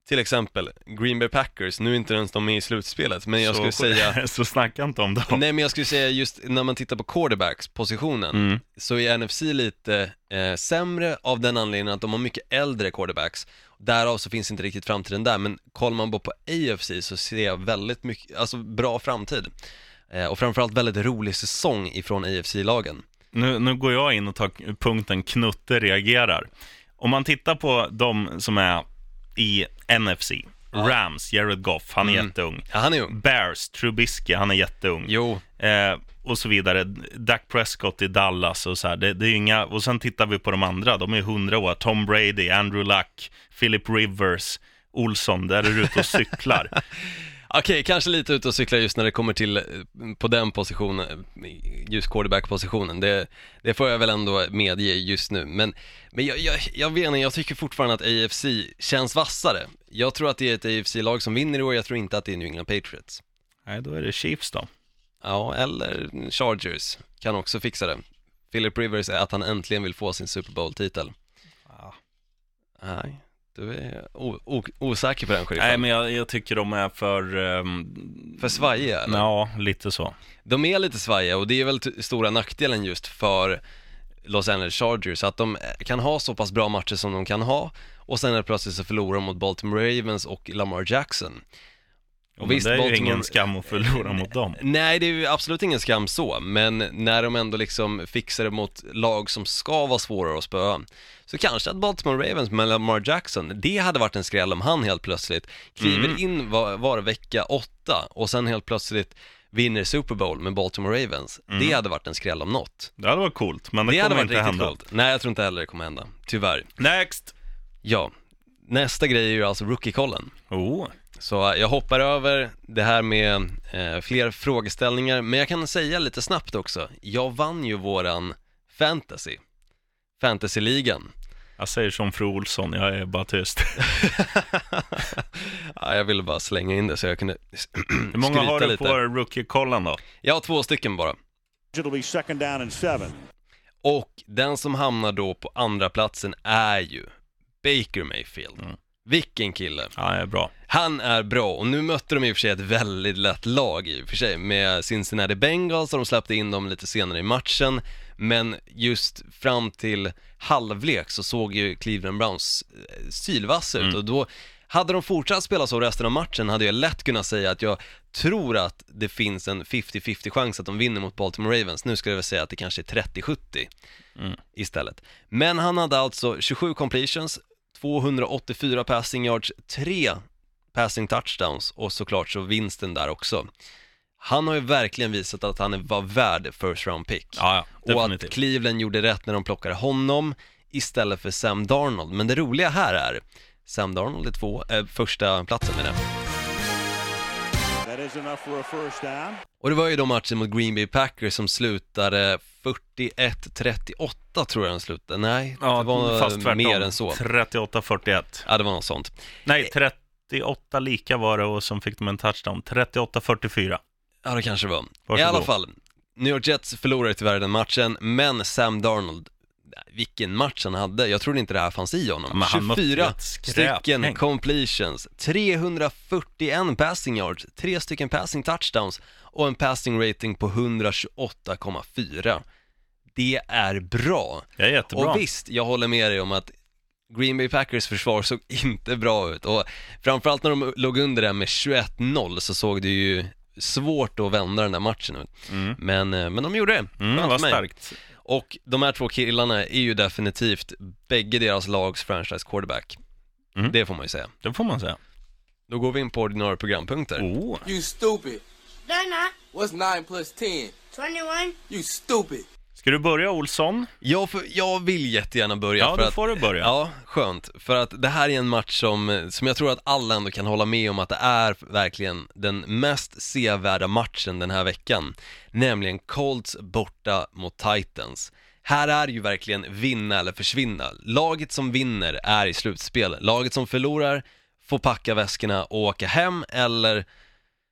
[SPEAKER 2] till exempel Green Bay Packers, nu är inte ens de med i slutspelet, men jag
[SPEAKER 1] så,
[SPEAKER 2] skulle säga [LAUGHS]
[SPEAKER 1] så snacka inte om dem.
[SPEAKER 2] Nej men jag skulle säga just när man tittar på quarterbacks positionen
[SPEAKER 1] Mm.
[SPEAKER 2] så är NFC lite eh, sämre av den anledningen att de har mycket äldre quarterbacks Därav så finns inte riktigt framtiden där, men kollar man bara på AFC så ser jag väldigt mycket, alltså bra framtid eh, Och framförallt väldigt rolig säsong ifrån AFC-lagen
[SPEAKER 1] Nu, nu går jag in och tar punkten Knutte reagerar. Om man tittar på de som är i NFC, Rams, Jared Goff, han är
[SPEAKER 2] Mm.
[SPEAKER 1] jätteung.
[SPEAKER 2] Ja, han är ung.
[SPEAKER 1] Bears, Trubisky, han är jätteung.
[SPEAKER 2] Jo,
[SPEAKER 1] Eh, och så vidare. Dak Prescott i Dallas och så här. Det, det är inga... Och sen tittar vi på de andra, de är 100 år. Tom Brady, Andrew Luck, Philip Rivers, Olsson, där är du ute och cyklar. [LAUGHS]
[SPEAKER 2] Okej, kanske lite ute och cyklar just när det kommer till eh, på den positionen, eh, just quarterback-positionen. Det, det får jag väl ändå medge just nu. Men, men jag, jag, jag vet inte, jag tycker fortfarande att AFC känns vassare. Jag tror att det är ett AFC-lag som vinner i år, jag tror inte att det är New England Patriots.
[SPEAKER 1] Nej, då är det Chiefs då.
[SPEAKER 2] Ja, eller Chargers kan också fixa det. Philip Rivers är att han äntligen vill få sin Super Bowl-titel.
[SPEAKER 1] Ja.
[SPEAKER 2] Nej, du är osäker på den sheriffen.
[SPEAKER 1] Nej, men jag, jag tycker de är för... ehm,
[SPEAKER 2] För svajiga eller?
[SPEAKER 1] Ja, lite så.
[SPEAKER 2] De är lite svajiga och det är väl stora nackdelen just för Los Angeles Chargers, att de eh, kan ha så pass bra matcher som de kan ha och sen är plötsligt så förlorar de mot Baltimore Ravens och Lamar Jackson.
[SPEAKER 1] Och
[SPEAKER 2] visst,
[SPEAKER 1] det är ju
[SPEAKER 2] Baltimore-
[SPEAKER 1] ingen skam att förlora mot dem. [LAUGHS]
[SPEAKER 2] Nej, det är ju absolut ingen skam så, men när de ändå liksom fixar det mot lag som ska vara svårare att spöa, så kanske att Baltimore Ravens med Lamar Jackson, det hade varit en skräll om han helt plötsligt kliver
[SPEAKER 1] Mm.
[SPEAKER 2] in var, var vecka åtta och sen helt plötsligt vinner Super Bowl med Baltimore Ravens. Det hade varit en skräll om något.
[SPEAKER 1] Det hade varit coolt, men det,
[SPEAKER 2] Det, hade
[SPEAKER 1] kommer
[SPEAKER 2] varit
[SPEAKER 1] inte
[SPEAKER 2] riktigt
[SPEAKER 1] hända.
[SPEAKER 2] coolt. Nej, jag tror inte heller det kommer hända. Tyvärr.
[SPEAKER 1] Next!
[SPEAKER 2] Ja, nästa grej är ju alltså rookie-kollen.
[SPEAKER 1] Oh,
[SPEAKER 2] Så jag hoppar över det här med eh, fler frågeställningar, men jag kan säga lite snabbt också. Jag vann ju våran fantasy, fantasyligan.
[SPEAKER 1] jag säger som fru Olsson, jag är bara tyst. [LAUGHS]
[SPEAKER 2] ja, jag ville bara slänga in det så jag kunde [CLEARS THROAT]
[SPEAKER 1] Hur många har du
[SPEAKER 2] lite.
[SPEAKER 1] på rookie-kollen då?
[SPEAKER 2] Jag har två stycken bara. Och den som hamnar då på andra platsen är ju Baker Mayfield.
[SPEAKER 1] Mm.
[SPEAKER 2] Vilken kille!
[SPEAKER 1] Det är bra.
[SPEAKER 2] Han är bra och nu mötte de i och för sig ett väldigt lätt lag i och för sig med Cincinnati Bengals och de släppte in dem lite senare i matchen men just fram till halvlek så såg ju Cleveland Browns eh, sylvassa ut
[SPEAKER 1] Mm.
[SPEAKER 2] och då hade de fortsatt spela så resten av matchen hade jag lätt kunnat säga att jag tror att det finns en 50-50 chans att de vinner mot Baltimore Ravens. Nu skulle jag väl säga att det kanske är 30-70
[SPEAKER 1] Mm.
[SPEAKER 2] istället. Men han hade alltså 27 completions, 284 passing yards, 3 passing touchdowns och såklart så vinsten där också. Han har ju verkligen visat att han är- var värd first round pick.
[SPEAKER 1] Ja, ja,
[SPEAKER 2] och att. Cleveland gjorde rätt när de plockade honom istället för Sam Darnold. Men det roliga här är, Sam Darnold är två, eh, första platsen med det.
[SPEAKER 5] That is enough for a first down.
[SPEAKER 2] Och det var ju då matchen mot Green Bay Packers som slutade 41-38 tror jag den slutade. Nej, det var
[SPEAKER 1] fast tvärtom.
[SPEAKER 2] mer än så.
[SPEAKER 1] 38-41.
[SPEAKER 2] Ja, det var något sånt.
[SPEAKER 1] Nej, 38 lika var det och som fick de en touchdown. 38-44.
[SPEAKER 2] Ja, det kanske var. I
[SPEAKER 1] Varsågod.
[SPEAKER 2] alla fall, New York Jets förlorade tyvärr den matchen, men Sam Darnold, vilken match han hade. Jag trodde inte det här fanns i honom.
[SPEAKER 1] Mötte
[SPEAKER 2] 24
[SPEAKER 1] ett skräphäng.
[SPEAKER 2] stycken completions, 341 passing yards, 3 stycken passing touchdowns och en passing rating på 128,4. Det är bra.
[SPEAKER 1] Det är jättebra.
[SPEAKER 2] Och visst, jag håller med dig om att Green Bay Packers försvar såg inte bra ut och framförallt när de låg under det med 21-0 så såg det ju svårt att vända den där matchen ut.
[SPEAKER 1] Mm.
[SPEAKER 2] Men, eh, men de gjorde det.
[SPEAKER 1] Mm, det var starkt.
[SPEAKER 2] Och de här två killarna är ju definitivt bägge deras lags franchise quarterback.
[SPEAKER 1] Mm.
[SPEAKER 2] Det får man ju säga.
[SPEAKER 1] Det får man säga.
[SPEAKER 2] Då går vi in på ordinarie programpunkter.
[SPEAKER 1] Oh.
[SPEAKER 7] You stupid.
[SPEAKER 3] They're not.
[SPEAKER 7] What's 9 plus 10?
[SPEAKER 3] 21.
[SPEAKER 7] You stupid.
[SPEAKER 1] Ska du börja Olsson?
[SPEAKER 2] Jag, för, jag vill jättegärna börja
[SPEAKER 1] Ja,
[SPEAKER 2] för
[SPEAKER 1] då
[SPEAKER 2] att
[SPEAKER 1] får du börja.
[SPEAKER 2] Ja, skönt. För att det här är en match som, som jag tror att alla ändå kan hålla med om att det är verkligen den mest sevärda matchen den här veckan. Nämligen Colts borta mot Titans. Här är ju verkligen vinna eller försvinna. Laget som vinner är i slutspel. Laget som förlorar får packa väskorna och åka hem eller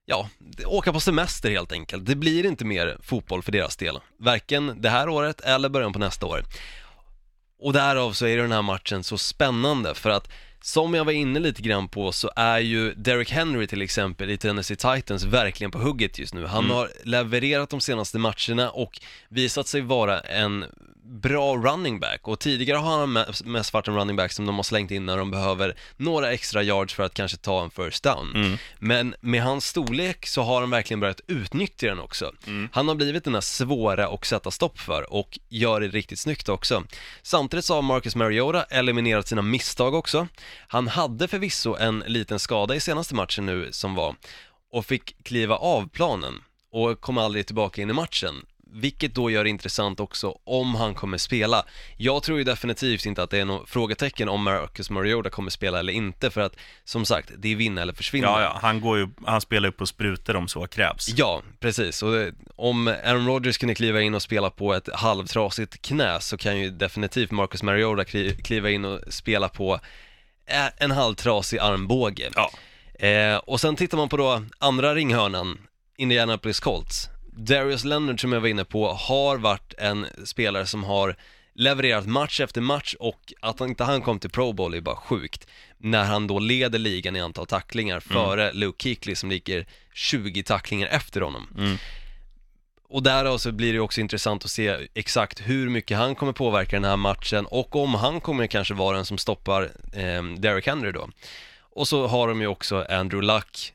[SPEAKER 2] ja, åka på semester helt enkelt. Det blir inte mer fotboll för deras del. Varken det här året eller början på nästa år. Och därav så är den här matchen så spännande för att som jag var inne lite grann på så är ju Derrick Henry till exempel i Tennessee Titans verkligen på hugget just nu. Han har levererat de senaste matcherna och visat sig vara en bra running back och tidigare har han mest- varit en running back som de har slängt in när de behöver några extra yards för att kanske ta en first down. Men med hans storlek så har han verkligen börjat utnyttja den också. Han har blivit den här svåra att sätta stopp för och gör det riktigt snyggt också. Samtidigt så har Marcus Mariota eliminerat sina misstag också. Han hade förvisso en liten skada i senaste matchen nu som var och fick kliva av planen och kom aldrig tillbaka in i matchen. Vilket då gör det intressant också om han kommer spela. Jag tror ju definitivt inte att det är något frågetecken om Marcus Mariota kommer spela eller inte för att som sagt, det är vinna eller försvinna.
[SPEAKER 1] Ja, ja, han, går ju, han spelar ju på sprutor om så krävs.
[SPEAKER 2] Ja, precis. Och det- om Aaron Rodgers kunde kliva in och spela på ett halvtrasigt knä så kan ju definitivt Marcus Mariota kli- kliva in och spela på en halvtrasig armbåge.
[SPEAKER 1] Ja.
[SPEAKER 2] Eh, och sen tittar man på då andra ringhörnan, Indianapolis Colts. Darius Leonard som jag var inne på har varit en spelare som har levererat match efter match och att han inte han kom till Pro Bowl är bara sjukt. När han då leder ligan i antal tacklingar före Luke Kuechly som ligger 20 tacklingar efter honom. Och därav så blir det också intressant att se exakt hur mycket han kommer påverka den här matchen och om han kommer kanske vara den som stoppar eh, Derrick Henry då. Och så har de ju också Andrew Luck,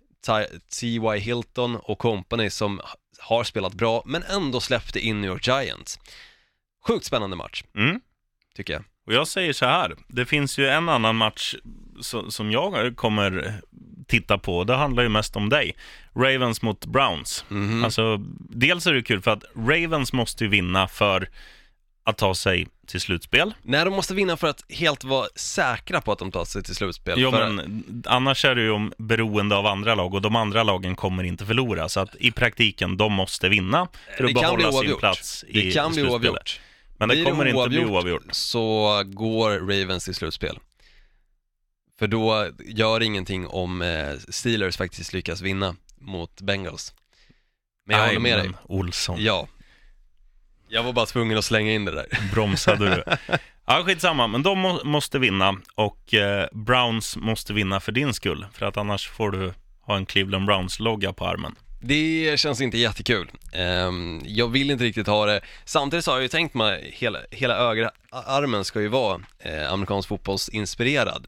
[SPEAKER 2] Ty-. Hilton och company som har spelat bra men ändå släppte in New York Giants. Sjukt spännande match,
[SPEAKER 1] Mm.
[SPEAKER 2] tycker jag.
[SPEAKER 1] Och jag säger så här, det finns ju en annan match som jag kommer titta på, det handlar ju mest om dig. Ravens mot Browns.
[SPEAKER 2] Mhm.
[SPEAKER 1] Alltså, dels är det kul för att Ravens måste ju vinna för att ta sig till slutspel.
[SPEAKER 2] Nej, de måste vinna för att helt vara säkra på att de tar sig till slutspel.
[SPEAKER 1] Jo,
[SPEAKER 2] för...
[SPEAKER 1] men annars är det ju om beroende av andra lag och de andra lagen kommer inte förlora. Så att i praktiken, de måste vinna för att
[SPEAKER 2] det
[SPEAKER 1] behålla sin plats i
[SPEAKER 2] Det kan bli
[SPEAKER 1] slutspelet.
[SPEAKER 2] oavgjort.
[SPEAKER 1] Men det
[SPEAKER 2] Blir
[SPEAKER 1] kommer inte bli oavgjort.
[SPEAKER 2] så går Ravens till slutspel. För då gör ingenting om eh, Steelers faktiskt lyckas vinna mot Bengals. Men jag håller med dig.
[SPEAKER 1] Olsson,
[SPEAKER 2] Ja. Jag var bara tvungen att slänga in det där. [LAUGHS]
[SPEAKER 1] bromsade du? [LAUGHS] Ja, skitsamma, men de må, måste vinna och eh, Browns måste vinna för din skull. För att annars får du ha en Cleveland Browns-logga på armen.
[SPEAKER 2] Det känns inte jättekul. Ehm, jag vill inte riktigt ha det. Samtidigt så har jag ju tänkt mig, hela, hela ögerarmen ska ju vara eh, amerikansk fotbollsinspirerad.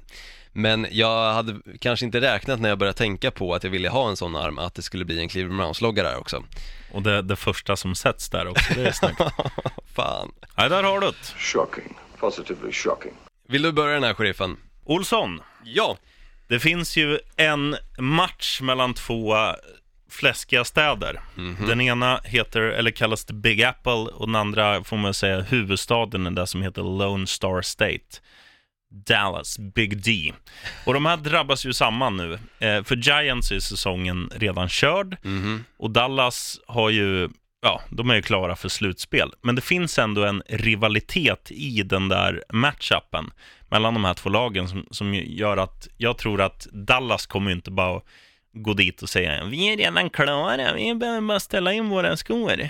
[SPEAKER 2] Men jag hade kanske inte räknat när jag började tänka på att jag ville ha en sån arm, att det skulle bli en Cleveland Browns-logga där också.
[SPEAKER 1] Och det, det första som sätts där också, det är snyggt. [LAUGHS]
[SPEAKER 2] Fan.
[SPEAKER 1] Nej, där har du det.
[SPEAKER 8] Shocking. Positively shocking.
[SPEAKER 2] Vill du börja den här sheriffen?
[SPEAKER 1] Olsson,
[SPEAKER 2] Ja.
[SPEAKER 1] det finns ju en match mellan två fläskiga städer. Den ena heter, eller kallas The Big Apple och den andra får man säga huvudstaden är det som heter Lone Star State. Dallas, Big D. Och de här drabbas ju samman nu. Eh, för Giants är säsongen redan körd och Dallas har ju, ja, de är ju klara för slutspel. Men det finns ändå en rivalitet i den där matchupen mellan de här två lagen som, som gör att jag tror att Dallas kommer inte bara gå dit och säga vi är redan klara, vi behöver bara ställa in våra skor.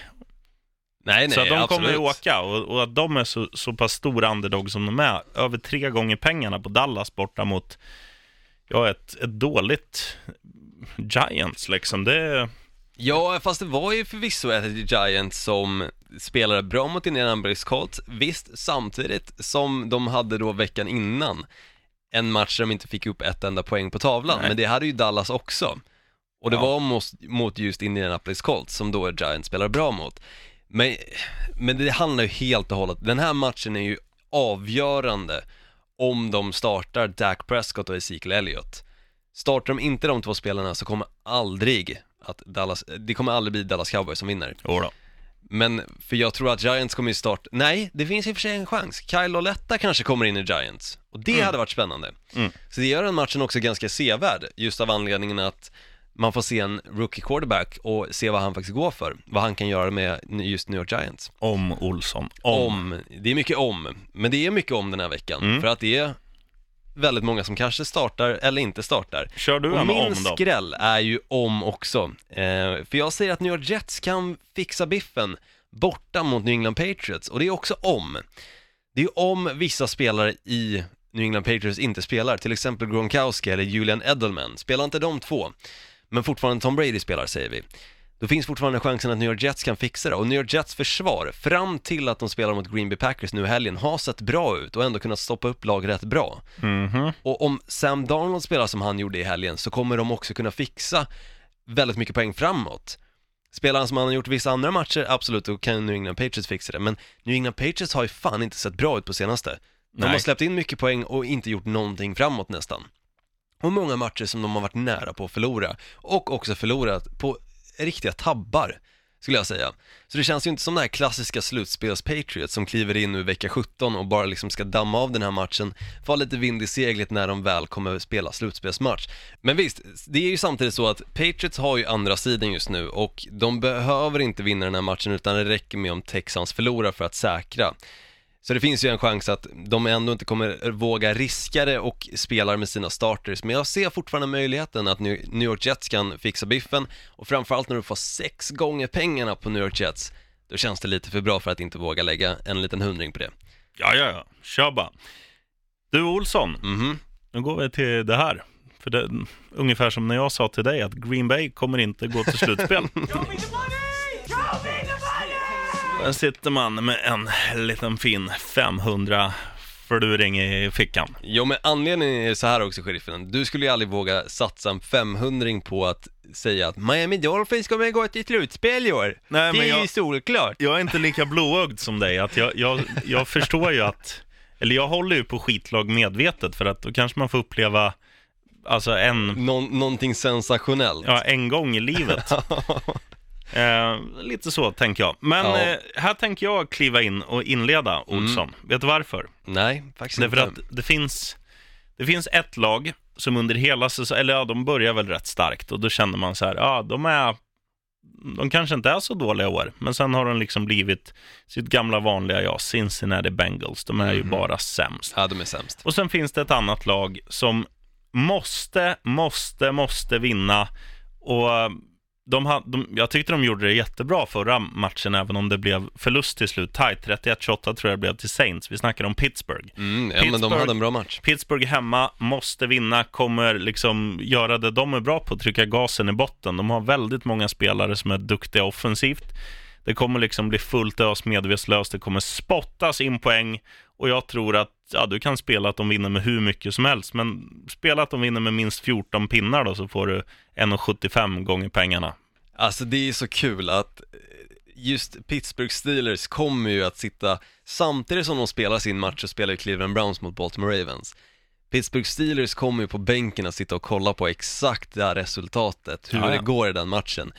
[SPEAKER 2] Nej, nej,
[SPEAKER 1] så att de
[SPEAKER 2] absolut.
[SPEAKER 1] kommer ju åka och, och att de är så, så pass stora underdog som de är, över tre gånger pengarna på Dallas borta mot ja, ett, ett dåligt Giants liksom. Det,
[SPEAKER 2] Ja, fast det var ju förvisso ett Giants som spelade bra mot Indianapolis Colts, visst, samtidigt som de hade då veckan innan en match där de inte fick upp ett enda poäng på tavlan,
[SPEAKER 1] Nej.
[SPEAKER 2] men det hade ju Dallas också. Och det
[SPEAKER 1] Ja.
[SPEAKER 2] var mot, mot just Indianapolis Colts som då Giants spelar bra mot. Men, men det handlar ju helt och hållet, den här matchen är ju avgörande om de startar Dak Prescott och Ezekiel Elliott. Startar de inte de två spelarna så kommer aldrig att Dallas, det kommer aldrig bli Dallas Cowboys som vinner.
[SPEAKER 1] jodå.
[SPEAKER 2] Men, för jag tror att Giants kommer ju starta, nej, det finns i och för sig en chans. Kyle Oletta kanske kommer in i Giants. Och det hade varit spännande.
[SPEAKER 1] Mm.
[SPEAKER 2] Så det gör den matchen också ganska sevärd, just av anledningen att man får se en rookie quarterback och se vad han faktiskt går för. Vad han kan göra med just New York Giants.
[SPEAKER 1] Om Olsson. Om.
[SPEAKER 2] Om, det är mycket om, men det är mycket om den här veckan.
[SPEAKER 1] Mm.
[SPEAKER 2] För att det är väldigt många som kanske startar eller inte startar.
[SPEAKER 1] Kör du
[SPEAKER 2] Och min
[SPEAKER 1] om då?
[SPEAKER 2] skräll är ju om också. Eh, för jag säger att New York Jets kan fixa biffen borta mot New England Patriots. Och det är också om. Det är om vissa spelare i New England Patriots inte spelar. Till exempel Gronkowski eller Julian Edelman. Spelar inte de två, men fortfarande Tom Brady spelar säger vi. Då finns fortfarande chansen att New York Jets kan fixa det. Och New York Jets försvar, fram till att de spelar mot Green Bay Packers nu i helgen, har sett bra ut och ändå kunnat stoppa upp lag rätt bra.
[SPEAKER 1] Mhm.
[SPEAKER 2] Och om Sam Darnold spelar som han gjorde i helgen så kommer de också kunna fixa väldigt mycket poäng framåt. Spelar han som han har gjort vissa andra matcher, absolut, då kan New England Patriots fixa det. Men New England Patriots har ju fan inte sett bra ut på senaste. De
[SPEAKER 1] Nej.
[SPEAKER 2] har släppt in mycket poäng och inte gjort någonting framåt nästan. Och många matcher som de har varit nära på att förlora. Och också förlorat på riktiga tabbar, skulle jag säga. Så det känns ju inte som den här klassiska slutspels-Patriots som kliver in nu i vecka 17 och bara liksom ska damma av den här matchen, få ha lite vind i seglet när de väl kommer att spela slutspelsmatch. Men visst, det är ju samtidigt så att Patriots har ju andra sidan just nu och de behöver inte vinna den här matchen utan det räcker med om Texans förlorar för att säkra. Så det finns ju en chans att de ändå inte kommer våga riska det och spelar med sina starters. Men jag ser fortfarande möjligheten att New York Jets kan fixa biffen och framförallt när du får sex gånger pengarna på New York Jets, då känns det lite för bra för att inte våga lägga en liten hundring på det.
[SPEAKER 1] Ja, ja, ja. Kör bara. Du Olsson,
[SPEAKER 2] Mhm.
[SPEAKER 1] nu går vi till det här. För det, ungefär som när jag sa till dig att Green Bay kommer inte gå till slutspel. [LAUGHS] Där sitter man med en liten fin 500 förluring i fickan.
[SPEAKER 2] Jo men anledningen är så här också sheriffen, du skulle ju aldrig våga satsa en 500 på att säga att Miami Dolphins kommer gå till slutspel i år.
[SPEAKER 1] Nej,
[SPEAKER 2] det
[SPEAKER 1] men
[SPEAKER 2] är ju
[SPEAKER 1] jag-
[SPEAKER 2] solklart.
[SPEAKER 1] Jag är inte lika blåögd som dig. Att jag, jag, jag [LAUGHS] förstår ju att, eller jag håller ju på skitlag medvetet för att då kanske man får uppleva alltså en,
[SPEAKER 2] Någon, någonting sensationellt.
[SPEAKER 1] ja, en gång i livet. [LAUGHS] Eh, lite så tänker jag. Men
[SPEAKER 2] Ja.
[SPEAKER 1] eh, här tänker jag kliva in och inleda Olsson. Vet du varför?
[SPEAKER 2] Nej, faktiskt
[SPEAKER 1] Därför
[SPEAKER 2] inte.
[SPEAKER 1] att det finns, det finns ett lag som under hela säsongen, eller ja, de börjar väl rätt starkt och då känner man så här, ja, de är, de kanske inte är så dåliga år, men sen har de liksom blivit sitt gamla vanliga jag, Cincinnati Bengals, de är ju
[SPEAKER 2] Mhm.
[SPEAKER 1] bara sämst.
[SPEAKER 2] Ja, de är sämst.
[SPEAKER 1] Och sen finns det ett annat lag som måste, måste, måste vinna och de de, jag tyckte de gjorde det jättebra förra matchen, även om det blev förlust till slut. Tight, 31-28 tror jag det blev till Saints. Vi snackar om Pittsburgh.
[SPEAKER 2] Mm, ja, men de
[SPEAKER 1] Pittsburgh-
[SPEAKER 2] hade en bra match.
[SPEAKER 1] Pittsburgh hemma, måste vinna, kommer liksom göra det de är bra på, trycka gasen i botten. De har väldigt många spelare som är duktiga offensivt. Det kommer liksom bli fullt ös medvetslöst, det kommer spottas in poäng och jag tror att ja, du kan spela att de vinner med hur mycket som helst, men spela att de vinner med minst 14 pinnar då så får du 1,75 gånger pengarna.
[SPEAKER 2] Alltså det är så kul att eh, just Pittsburgh Steelers kommer ju att sitta, samtidigt som de spelar sin match så spelar ju Cleveland Browns mot Baltimore Ravens. Pittsburgh Steelers kommer ju på bänken att sitta och kolla på exakt det här resultatet, hur
[SPEAKER 1] Ja, ja.
[SPEAKER 2] det går i den matchen.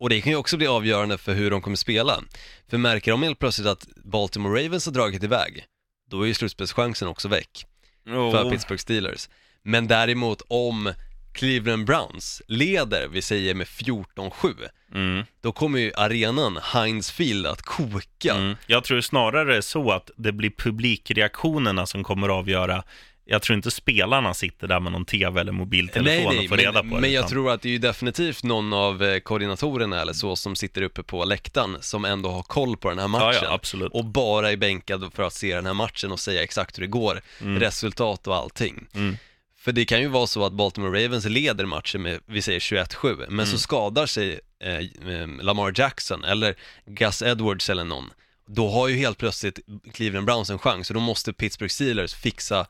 [SPEAKER 2] Och det kan ju också bli avgörande för hur de kommer spela. För märker de helt plötsligt att Baltimore Ravens har dragit iväg, då är ju slutspelschansen också väck för Pittsburgh Steelers. Men däremot om Cleveland Browns leder, vi säger med 14-7,
[SPEAKER 1] Mm.
[SPEAKER 2] då kommer ju arenan, Heinz Field, att koka.
[SPEAKER 1] Mm. Jag tror snarare så att det blir publikreaktionerna som kommer att avgöra. Jag tror inte spelarna sitter där med någon tv eller mobiltelefon och får reda
[SPEAKER 2] men,
[SPEAKER 1] på det.
[SPEAKER 2] men jag
[SPEAKER 1] utan-
[SPEAKER 2] tror att det är ju definitivt någon av eh, koordinatorerna eller så som sitter uppe på läktaren som ändå har koll på den här matchen.
[SPEAKER 1] Ja, ja, absolut.
[SPEAKER 2] Och bara är bänkad för att se den här matchen och säga exakt hur det går, resultat och allting.
[SPEAKER 1] Mm.
[SPEAKER 2] För det kan ju vara så att Baltimore Ravens leder matchen med, vi säger 21-7, men
[SPEAKER 1] Mm.
[SPEAKER 2] så skadar sig eh, eh, Lamar Jackson eller Gus Edwards eller någon. Då har ju helt plötsligt Cleveland Browns en chans och då måste Pittsburgh Steelers fixa,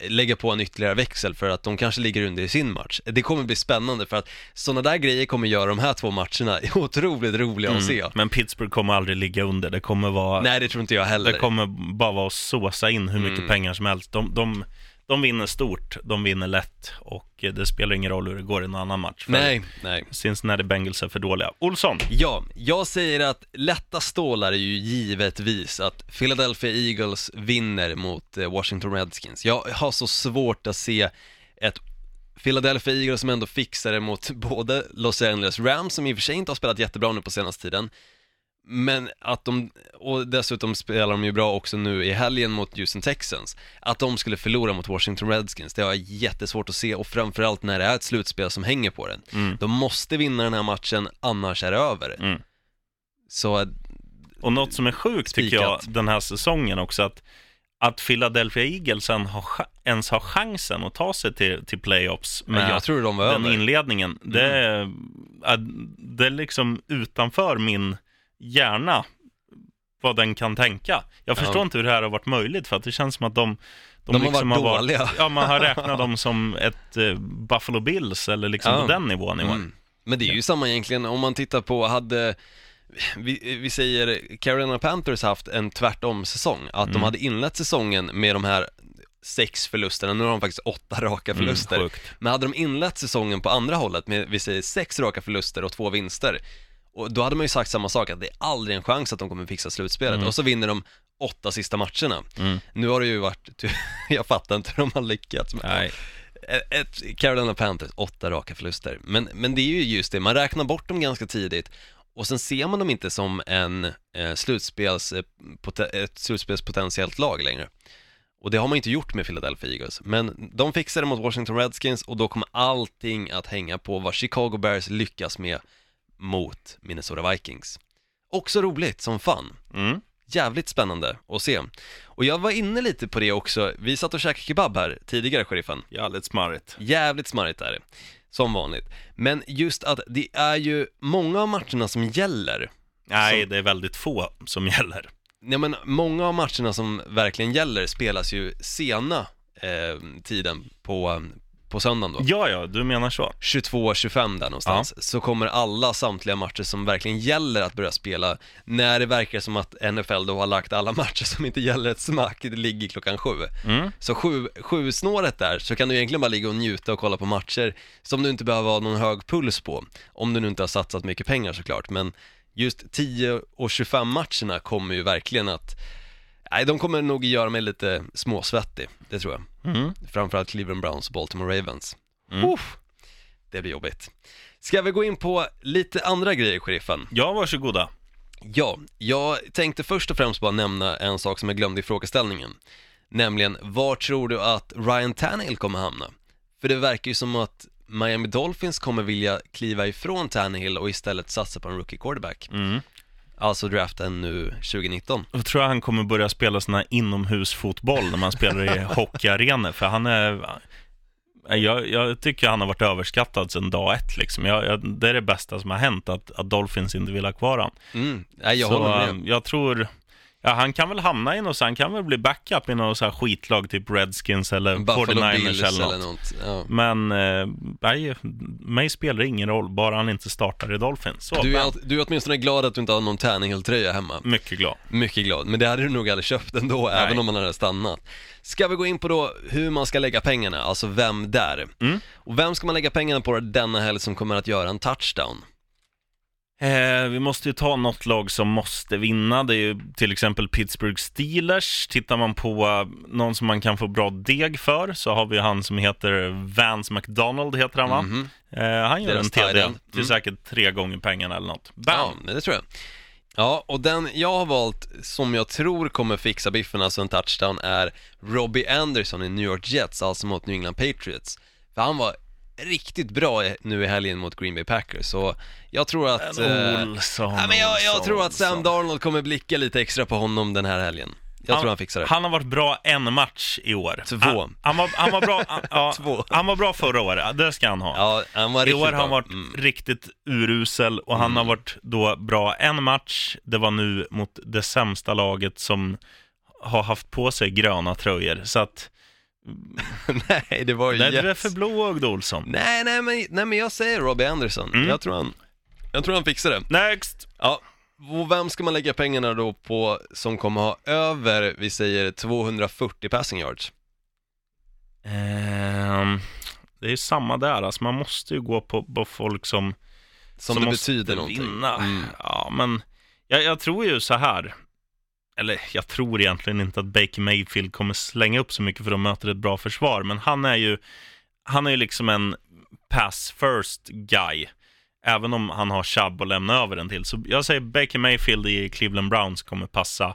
[SPEAKER 2] eh, lägga på en ytterligare växel för att de kanske ligger under i sin match. Det kommer bli spännande för att sådana där grejer kommer göra de här två matcherna [LAUGHS] otroligt roliga att se.
[SPEAKER 1] Mm. Men Pittsburgh kommer aldrig ligga under. Det kommer vara...
[SPEAKER 2] Nej, det tror inte jag heller.
[SPEAKER 1] Det kommer bara vara att såsa in hur mycket
[SPEAKER 2] Mm.
[SPEAKER 1] pengar som helst. De, de, de vinner stort, de vinner lätt och eh, det spelar ingen roll hur det går i någon annan match. För
[SPEAKER 2] Nej, nej.
[SPEAKER 1] Cincinnati Bengals är för dåliga. Olsson,
[SPEAKER 2] Ja, jag säger att lätta stålar är ju givetvis att Philadelphia Eagles vinner mot eh, Washington Redskins. Jag har så svårt att se ett Philadelphia Eagles som ändå fixar det mot [LAUGHS] både Los Angeles Rams, som i och för sig inte har spelat jättebra nu på senaste tiden, men att de, och dessutom spelar de ju bra också nu i helgen mot Houston Texans, att de skulle förlora mot Washington Redskins, det har jag jättesvårt att se och framförallt när det är ett slutspel som hänger på den.
[SPEAKER 1] Mm.
[SPEAKER 2] De måste vinna den här matchen, annars är det över.
[SPEAKER 1] Mm.
[SPEAKER 2] Så,
[SPEAKER 1] och något som är sjukt tycker jag
[SPEAKER 2] Spikat.
[SPEAKER 1] den här säsongen också, att, att Philadelphia har, cha- ens har chansen att ta sig till, till playoffs med
[SPEAKER 2] jag tror de var
[SPEAKER 1] den
[SPEAKER 2] över. Mm.
[SPEAKER 1] inledningen. Det, är, att det är liksom utanför min hjärna vad den kan tänka. Jag förstår
[SPEAKER 2] Ja.
[SPEAKER 1] inte hur det här har varit möjligt för att det känns som att de
[SPEAKER 2] De har
[SPEAKER 1] liksom
[SPEAKER 2] varit dåliga.
[SPEAKER 1] ja, man har [LAUGHS] räknat dem som ett eh, Buffalo Bills eller liksom
[SPEAKER 2] Ja.
[SPEAKER 1] på den nivån i år.
[SPEAKER 2] Mm. Men det är ju samma egentligen, om man tittar på, hade vi, vi säger Carolina Panthers har haft en tvärtom-säsong, att de
[SPEAKER 1] Mm.
[SPEAKER 2] hade inlett säsongen med de här sex förlusterna, nu har de faktiskt åtta raka förluster.
[SPEAKER 1] Mm.
[SPEAKER 2] Men hade de inlett säsongen på andra hållet med, vi säger sex raka förluster och två vinster, och då hade man ju sagt samma sak, att det är aldrig en chans att de kommer fixa slutspelet, och så vinner de åtta sista matcherna.
[SPEAKER 1] Mm.
[SPEAKER 2] Nu har det ju varit, [LAUGHS] jag fattar inte hur de har lyckats med
[SPEAKER 1] Nej.
[SPEAKER 2] ett Carolina Panthers, åtta raka förluster. Men, men det är ju just det, man räknar bort dem ganska tidigt och sen ser man dem inte som en eh, slutspels, eh, ett slutspelspotentiellt lag längre. Och det har man inte gjort med Philadelphia Eagles. Men de fixar det mot Washington Redskins och då kommer allting att hänga på vad Chicago Bears lyckas med mot Minnesota Vikings. Också roligt som fan
[SPEAKER 1] Mm.
[SPEAKER 2] jävligt spännande att se. Och jag var inne lite på det också, vi satt och käkade kebab här tidigare, sheriffen.
[SPEAKER 1] Jävligt smarrigt.
[SPEAKER 2] Jävligt smarrigt är det, som vanligt. Men just att det är ju många av matcherna som gäller.
[SPEAKER 1] Nej,
[SPEAKER 2] Som-
[SPEAKER 1] det är väldigt få som gäller.
[SPEAKER 2] Nej men många av matcherna som verkligen gäller spelas ju sena eh, tiden på, på söndagen då.
[SPEAKER 1] Ja, ja, du menar så.
[SPEAKER 2] 22-25 där någonstans, så kommer alla samtliga matcher som verkligen gäller att börja spela när det verkar som att NFL då har lagt alla matcher som inte gäller ett smack, det ligger klockan sju.
[SPEAKER 1] Mm.
[SPEAKER 2] Så sju, sju snåret där, så kan du egentligen bara ligga och njuta och kolla på matcher som du inte behöver ha någon hög puls på, om du nu inte har satsat mycket pengar såklart, men just 10 och 25 matcherna kommer ju verkligen att Nej, de kommer nog göra mig lite småsvettig, det tror jag.
[SPEAKER 1] Mm.
[SPEAKER 2] Framförallt Cleveland Browns och Baltimore Ravens.
[SPEAKER 1] Mm.
[SPEAKER 2] Uff, det blir jobbigt. Ska vi gå in på lite andra grejer, sheriffen?
[SPEAKER 1] Ja, varsågoda.
[SPEAKER 2] Ja, jag tänkte först och främst bara nämna en sak som jag glömde i frågeställningen. Nämligen, var tror du att Ryan Tannehill kommer hamna? För det verkar ju som att Miami Dolphins kommer vilja kliva ifrån Tannehill och istället satsa på en rookie quarterback.
[SPEAKER 1] Mm.
[SPEAKER 2] Alltså draften nu 2019.
[SPEAKER 1] Jag tror han kommer börja spela sån här inomhusfotboll när man spelar i [LAUGHS] hockeyarenor, för han är... Jag, jag tycker han har varit överskattad sedan dag ett liksom. Jag, jag, det är det bästa som har hänt, att, att Dolphins inte vill ha kvar han.
[SPEAKER 2] Mm, nej, jag
[SPEAKER 1] Så
[SPEAKER 2] håller med.
[SPEAKER 1] eh, jag tror... Ja, han kan väl hamna i något, så han kan väl bli backup i något så här skitlag, typ Redskins eller
[SPEAKER 2] Buffalo
[SPEAKER 1] 49ers
[SPEAKER 2] Bills
[SPEAKER 1] eller något.
[SPEAKER 2] eller något. Ja.
[SPEAKER 1] Men eh, nej, mig spelar det ingen roll, bara han inte startar i Dolphins. Så,
[SPEAKER 2] Du är, all- du är åtminstone glad att du inte har någon Tannehill-tröja hemma.
[SPEAKER 1] mycket glad.
[SPEAKER 2] Mycket glad, men det hade du nog aldrig köpt ändå,
[SPEAKER 1] Nej.
[SPEAKER 2] även om man hade stannat. Ska vi gå in på då hur man ska lägga pengarna, alltså vem där?
[SPEAKER 1] Mm.
[SPEAKER 2] Och vem ska man lägga pengarna på denna helg som kommer att göra en touchdown?
[SPEAKER 1] Eh, vi måste ju ta något lag som måste vinna. Det är ju till exempel Pittsburgh Steelers. Tittar man på eh, någon som man kan få bra deg för så har vi han som heter Vance McDonald, heter han va?
[SPEAKER 2] Mhm.
[SPEAKER 1] Eh, han gör
[SPEAKER 2] Deras
[SPEAKER 1] en
[SPEAKER 2] tight
[SPEAKER 1] TD till
[SPEAKER 2] Mm.
[SPEAKER 1] säkert tre gånger pengarna eller något.
[SPEAKER 2] Ja,
[SPEAKER 1] Bam!
[SPEAKER 2] men det tror jag. Ja, och den jag har valt som jag tror kommer fixa biffen, alltså en touchdown, är Robbie Anderson i New York Jets, alltså mot New England Patriots. För han var riktigt bra nu i helgen mot Green Bay Packers, så jag tror att... eh,
[SPEAKER 1] Olsson,
[SPEAKER 2] Ja, men jag, jag tror att Sam. Darnold kommer blicka lite extra på honom den här helgen. Jag tror han fixar det.
[SPEAKER 1] Han har varit bra en match i år.
[SPEAKER 2] Två.
[SPEAKER 1] Han, han, var, han, var, bra, [LAUGHS] ja,
[SPEAKER 2] Två.
[SPEAKER 1] han var bra förra året, det ska han ha.
[SPEAKER 2] Ja, han var
[SPEAKER 1] I år har han varit
[SPEAKER 2] Mm.
[SPEAKER 1] riktigt urusel och han har varit då bra en match. Det var nu mot det sämsta laget som har haft på sig gröna tröjor. Så att, [LAUGHS]
[SPEAKER 2] nej, det var ju
[SPEAKER 1] nej, du är för blåögd Olsson.
[SPEAKER 2] Nej, nej men, nej men jag säger Robbie Anderson.
[SPEAKER 1] Mm.
[SPEAKER 2] Jag tror han, jag tror han fixar det.
[SPEAKER 1] Next!
[SPEAKER 2] Ja, och vem ska man lägga pengarna då på som kommer ha över, vi säger 240 passing yards?
[SPEAKER 1] Ehm, det är ju samma där, alltså man måste ju gå på, på folk som,
[SPEAKER 2] Som,
[SPEAKER 1] som
[SPEAKER 2] det
[SPEAKER 1] måste
[SPEAKER 2] betyder någonting.
[SPEAKER 1] vinna.
[SPEAKER 2] Mm.
[SPEAKER 1] Ja, men jag, jag tror ju så här. Eller jag tror egentligen inte att Baker Mayfield kommer slänga upp så mycket för de möter ett bra försvar, men han är ju, han är ju liksom en pass first guy. Även om han har Chubb att lämna över den till. Så jag säger Baker Mayfield i Cleveland Browns kommer passa.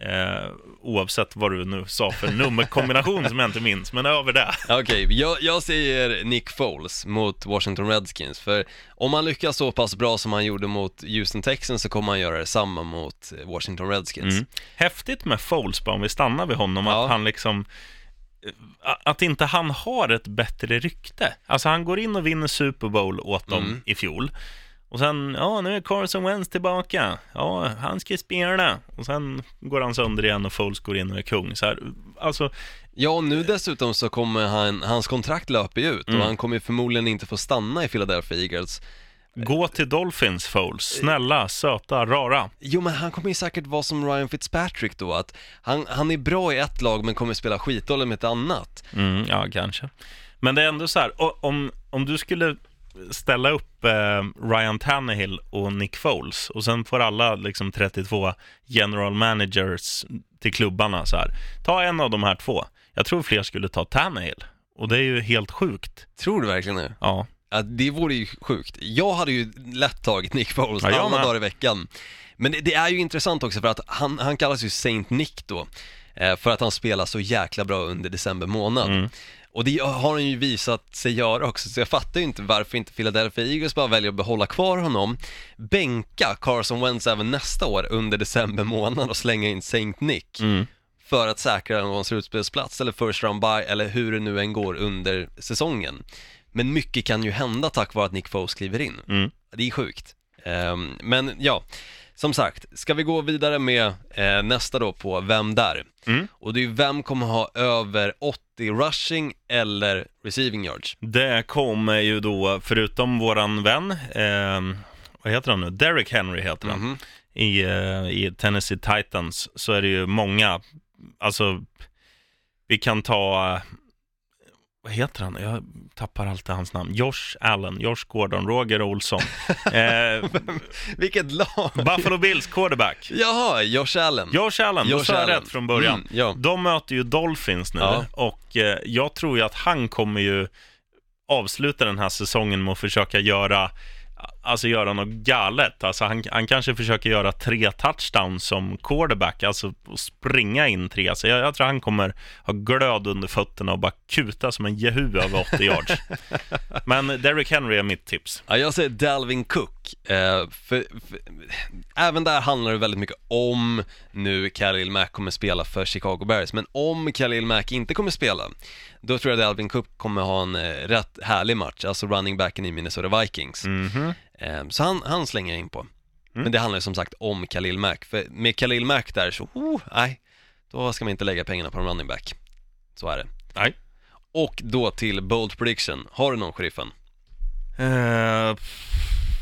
[SPEAKER 1] Eh, oavsett vad du nu sa för nummerkombination som jag inte minns, men över det.
[SPEAKER 2] Okej, jag, jag säger Nick Foles mot Washington Redskins, för om han lyckas så pass bra som han gjorde mot Houston Texans så kommer han göra detsamma mot Washington Redskins.
[SPEAKER 1] Mm. Häftigt med Foles, bara om vi stannar vid honom,
[SPEAKER 2] Ja.
[SPEAKER 1] att han liksom eh, att inte han har ett bättre rykte. Alltså han går in och vinner Super Bowl åt dem
[SPEAKER 2] Mm.
[SPEAKER 1] i fjol. Och sen, ja nu är Carson Wentz tillbaka. Ja, han ska spela. Och sen går han sönder igen och Foles går in och är kung. Så här, alltså,
[SPEAKER 2] Ja, och nu dessutom så kommer han, hans kontrakt löper ju ut
[SPEAKER 1] Mm.
[SPEAKER 2] och han kommer förmodligen inte få stanna i Philadelphia Eagles.
[SPEAKER 1] Gå till Dolphins, Foles. Snälla, söta, rara.
[SPEAKER 2] Jo, men han kommer ju säkert vara som Ryan Fitzpatrick då, att han, han är bra i ett lag men kommer spela skitdåligt med ett annat.
[SPEAKER 1] Mm, ja, kanske. Men det är ändå så här, om, om du skulle ställa upp eh, Ryan Tannehill och Nick Foles och sen får alla liksom 32 general managers till klubbarna så här. Ta en av de här två. Jag tror fler skulle ta Tannehill. Och det är ju helt sjukt.
[SPEAKER 2] Tror du verkligen det?
[SPEAKER 1] Ja,
[SPEAKER 2] Ja, det vore ju sjukt. Jag hade ju lätt tagit Nick Foles
[SPEAKER 1] Ja,
[SPEAKER 2] alla dagar i veckan. Men det, det är ju intressant också för att han, han kallas ju Saint Nick då, eh, för att han spelar så jäkla bra under december månad.
[SPEAKER 1] Mm.
[SPEAKER 2] Och det har han ju visat sig göra också, så jag fattar ju inte varför inte Philadelphia Eagles bara väljer att behålla kvar honom, bänka Carson Wentz även nästa år under december månad och slänga in Saint Nick
[SPEAKER 1] mm.
[SPEAKER 2] för att säkra någon slutspelsplats eller first round by eller hur det nu än går under säsongen. Men mycket kan ju hända tack vare att Nick Foles kliver in.
[SPEAKER 1] Mm.
[SPEAKER 2] Det är sjukt. Ehm, men ja, som sagt, ska vi gå vidare med eh, nästa då på Vem där?
[SPEAKER 1] Mm.
[SPEAKER 2] Och det är ju vem kommer ha över 80 rushing eller receiving yards?
[SPEAKER 1] Det kommer ju då, förutom våran vän, eh, vad heter han nu? Derrick Henry heter han.
[SPEAKER 2] Mhm.
[SPEAKER 1] I, eh, I Tennessee Titans så är det ju många, alltså vi kan ta, eh, vad heter han? Jag tappar alltid hans namn. Josh Allen, Josh Gordon, Roger Olsson. [LAUGHS] Eh,
[SPEAKER 2] Vilket lag!
[SPEAKER 1] Buffalo Bills quarterback.
[SPEAKER 2] Jaha, Josh Allen.
[SPEAKER 1] Josh Allen,
[SPEAKER 2] Josh
[SPEAKER 1] sa
[SPEAKER 2] Allen.
[SPEAKER 1] rätt från början.
[SPEAKER 2] Mm, ja.
[SPEAKER 1] De möter ju Dolphins nu
[SPEAKER 2] Ja.
[SPEAKER 1] och eh, jag tror ju att han kommer ju avsluta den här säsongen med att försöka göra Alltså göra något galet. Alltså han, han kanske försöker göra tre touchdowns som quarterback, alltså att springa in tre. Så jag, jag tror han kommer ha glöd under fötterna och bara kuta som en jehu över 80 yards. [LAUGHS] Men Derrick Henry är mitt tips.
[SPEAKER 2] Ja, jag säger Dalvin Cook. Eh, för, för, även där handlar det väldigt mycket om nu Khalil Mack kommer spela för Chicago Bears, men om Khalil Mack inte kommer spela, då tror jag Dalvin Cook kommer ha en eh, rätt härlig match, alltså running backen i Minnesota Vikings.
[SPEAKER 1] Mhm.
[SPEAKER 2] Eh, så han, han slänger jag in på. Men det handlar ju som sagt om Khalil Mack, för med Khalil Mack där så, oh, nej, då ska man inte lägga pengarna på en running back. Så är det.
[SPEAKER 1] Nej.
[SPEAKER 2] Och då till Bold Prediction, har du någon sheriffen?
[SPEAKER 1] Uh,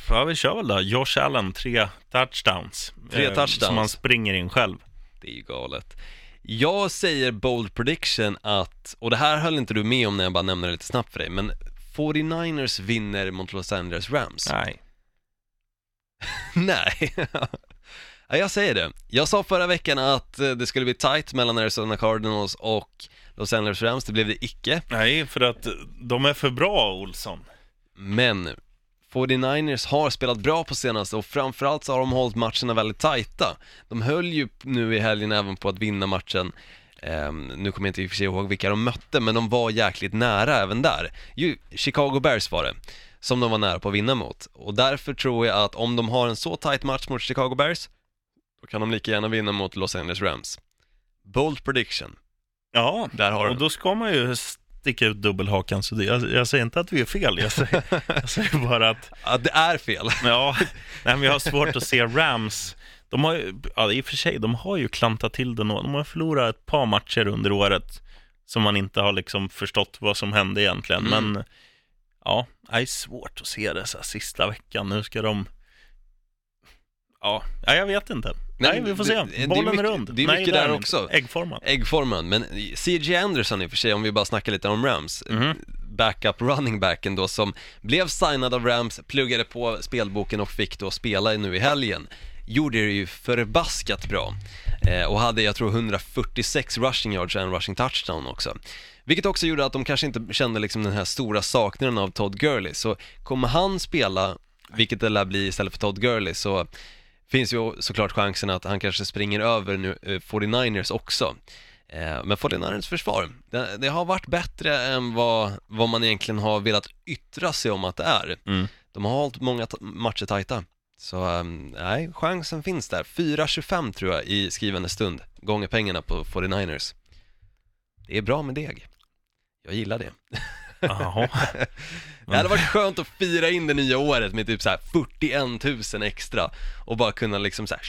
[SPEAKER 1] ja, vi kör väl då. Josh Allen, tre touchdowns.
[SPEAKER 2] Tre
[SPEAKER 1] Eh,
[SPEAKER 2] touchdowns.
[SPEAKER 1] Som han springer in själv.
[SPEAKER 2] Det är ju galet. Jag säger bold prediction att, och det här höll inte du med om när jag bara nämnde det lite snabbt för dig, men 49ers vinner mot Los Angeles Rams.
[SPEAKER 1] Nej. [LAUGHS]
[SPEAKER 2] Nej. ja, jag säger det. Jag sa förra veckan att eh, det skulle bli tight mellan Arizona Cardinals och Los Angeles Rams, det blev det icke.
[SPEAKER 1] Nej, för att de är för bra, Olsson.
[SPEAKER 2] Men 49ers har spelat bra på senaste och framförallt så har de hållit matcherna väldigt tajta. De höll ju nu i helgen även på att vinna matchen Ehm, nu kommer jag inte i och för sig ihåg vilka de mötte, men de var jäkligt nära även där. Ju, Chicago Bears var det, som de var nära på att vinna mot. Och därför tror jag att om de har en så tight match mot Chicago Bears, då kan de lika gärna vinna mot Los Angeles Rams. Bold prediction.
[SPEAKER 1] Ja,
[SPEAKER 2] Där har
[SPEAKER 1] och då ska man ju sticka ut dubbelhakan. Så det, jag, jag säger inte att vi är fel, jag säger, [LAUGHS] jag säger bara att
[SPEAKER 2] Ja, det är fel.
[SPEAKER 1] Ja, nej, men jag har svårt att se Rams. De har ju, ja, i och för sig, de har ju klantat till det De har förlorat ett par matcher under året som man inte har liksom förstått vad som hände egentligen.
[SPEAKER 2] Mm.
[SPEAKER 1] Men ja, det är svårt att se det så här sista veckan. Nu ska de... Ja, ja jag vet inte. Nej, vi får
[SPEAKER 2] det-
[SPEAKER 1] se.
[SPEAKER 2] det är
[SPEAKER 1] Bollen är,
[SPEAKER 2] mycket-
[SPEAKER 1] rund.
[SPEAKER 2] det är
[SPEAKER 1] Nej,
[SPEAKER 2] mycket
[SPEAKER 1] är
[SPEAKER 2] där
[SPEAKER 1] den
[SPEAKER 2] också.
[SPEAKER 1] Äggformad.
[SPEAKER 2] Äggformen, men CJ Anderson i och för sig, om vi bara snackar lite om Rams,
[SPEAKER 1] Mhm.
[SPEAKER 2] backup running backen då som blev signad av Rams, pluggade på spelboken och fick då spela nu i helgen. Gjorde det ju förbaskat bra eh, och hade jag tror 146 rushing yards och en rushing touchdown också. Vilket också gjorde att de kanske inte kände liksom den här stora saknaden av Todd Gurley, så kommer han spela, vilket det lär bli istället för Todd Gurley, så finns ju såklart chansen att han kanske springer över nu, eh, 49ers också. Eh, Men 49ers försvar, det, det har varit bättre än vad, vad man egentligen har velat yttra sig om att det är.
[SPEAKER 1] Mm.
[SPEAKER 2] De har hållit många matcher tajta. Så ehm, nej, chansen finns där. 4-25 tror jag i skrivande stund, gånger pengarna på 49ers. Det är bra med deg. Jag gillar det.
[SPEAKER 1] Jaha. [LAUGHS]
[SPEAKER 2] Det hade varit skönt att fira in det nya året med typ så här 41 000 extra och bara kunna liksom så här.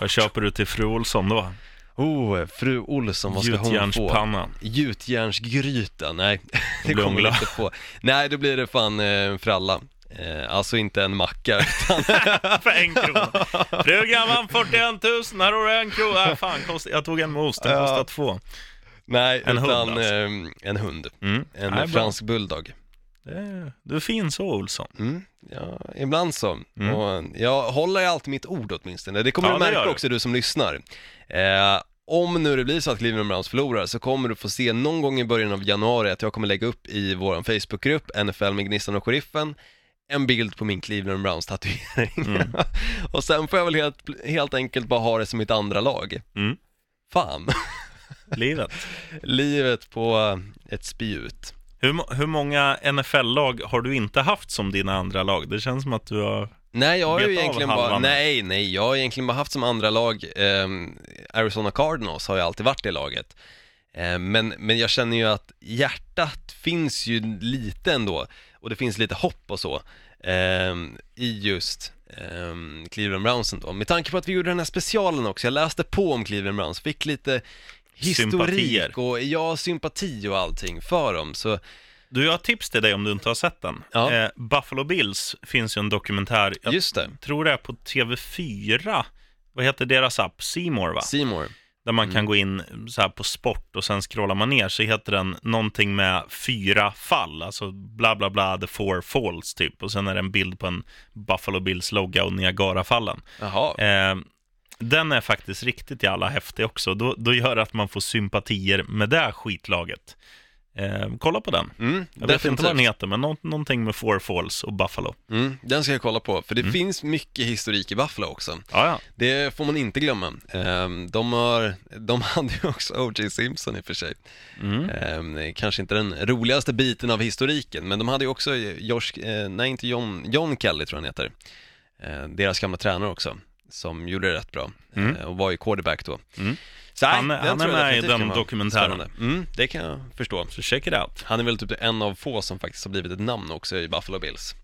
[SPEAKER 1] Vad köper du till fru Olsson då?
[SPEAKER 2] Oh, fru Olsson, vad ska hon få?
[SPEAKER 1] Gjutjärnspanna.
[SPEAKER 2] Gjutjärnsgryta, nej [LAUGHS] det kommer
[SPEAKER 1] hon
[SPEAKER 2] inte få. Nej, då blir det fan eh, fralla. Eh, alltså inte en macka, [LAUGHS] utan [LAUGHS]
[SPEAKER 1] För en krona. Frugan vann 41 000, här har du en krona. Äh, fan, kost... jag tog en med ost, den
[SPEAKER 2] Ja.
[SPEAKER 1] kostar två.
[SPEAKER 2] nej,
[SPEAKER 1] En hund,
[SPEAKER 2] utan
[SPEAKER 1] alltså.
[SPEAKER 2] eh, en hund.
[SPEAKER 1] Mm.
[SPEAKER 2] En
[SPEAKER 1] Nej, bra.
[SPEAKER 2] fransk bulldog.
[SPEAKER 1] Det är- Du är fin så, Olsson.
[SPEAKER 2] Mm, ja, ibland så.
[SPEAKER 1] Mm.
[SPEAKER 2] Och jag håller alltid mitt ord åtminstone. Det kommer
[SPEAKER 1] Ja,
[SPEAKER 2] du märka också du som lyssnar. Eh, om nu det blir så att Cleveland Browns förlorar så kommer du få se någon gång i början av januari att jag kommer lägga upp i vår Facebookgrupp, NFL med Gnistan och Sheriffen, en bild på min Cleveland Browns tatuering.
[SPEAKER 1] Mm. [LAUGHS]
[SPEAKER 2] och sen får jag väl helt, helt enkelt bara ha det som mitt andra lag.
[SPEAKER 1] Mm.
[SPEAKER 2] Fan, [LAUGHS]
[SPEAKER 1] Livet.
[SPEAKER 2] livet på ett spjut.
[SPEAKER 1] Hur, hur många NFL-lag har du inte haft som dina andra lag? Det känns som att du har...
[SPEAKER 2] Nej, jag har ju egentligen bara, nej, nej, jag har egentligen bara haft som andra lag, ehm, Arizona Cardinals har ju alltid varit det laget. Eh, men, men jag känner ju att hjärtat finns ju lite ändå, och det finns lite hopp och så, ehm, i just ehm, Cleveland Browns ändå. Med tanke på att vi gjorde den här specialen också, jag läste på om Cleveland Browns, fick lite
[SPEAKER 1] Sympatier.
[SPEAKER 2] historik och, ja, sympati och allting för dem, så
[SPEAKER 1] Du, jag har tips till dig om du inte har sett den.
[SPEAKER 2] Ja.
[SPEAKER 1] Eh, Buffalo Bills finns ju en dokumentär, jag
[SPEAKER 2] just det,
[SPEAKER 1] tror det är på TV4. Vad heter deras app? Seymour va?
[SPEAKER 2] Seymour.
[SPEAKER 1] Där man
[SPEAKER 2] Mm.
[SPEAKER 1] kan gå in så här på sport och sen scrollar man ner så heter den någonting med fyra fall, alltså bla bla bla, the four falls typ. Och sen är det en bild på en Buffalo Bills logga och Niagarafallen.
[SPEAKER 2] Jaha,
[SPEAKER 1] Eh, den är faktiskt riktigt jävla häftig också. Då, då gör det att man får sympatier med det skitlaget. Eh, kolla på den.
[SPEAKER 2] mm,
[SPEAKER 1] Jag vet inte vad den
[SPEAKER 2] definitivt.
[SPEAKER 1] heter, men nå- någonting med Four Falls och Buffalo.
[SPEAKER 2] Mm, den ska jag kolla på, för det finns mycket historik i Buffalo också.
[SPEAKER 1] Ja, ja.
[SPEAKER 2] Det får man inte glömma. Ehm, De, har, de [LAUGHS] hade ju också O.J. Simpson i och för sig.
[SPEAKER 1] Mm.
[SPEAKER 2] Ehm, Kanske inte den roligaste biten av historiken, men de hade ju också Josh, eh, nej inte John, John Kelly tror jag han heter. Eh, Deras gamla tränare också, som gjorde det rätt bra
[SPEAKER 1] Mm.
[SPEAKER 2] eh, och var ju quarterback då. Så, nej,
[SPEAKER 1] Han han är med i den dokumentären.
[SPEAKER 2] Mm, det kan jag förstå.
[SPEAKER 1] Så check it out.
[SPEAKER 2] Han är väl typ en av få som faktiskt har blivit ett namn också i Buffalo Bills.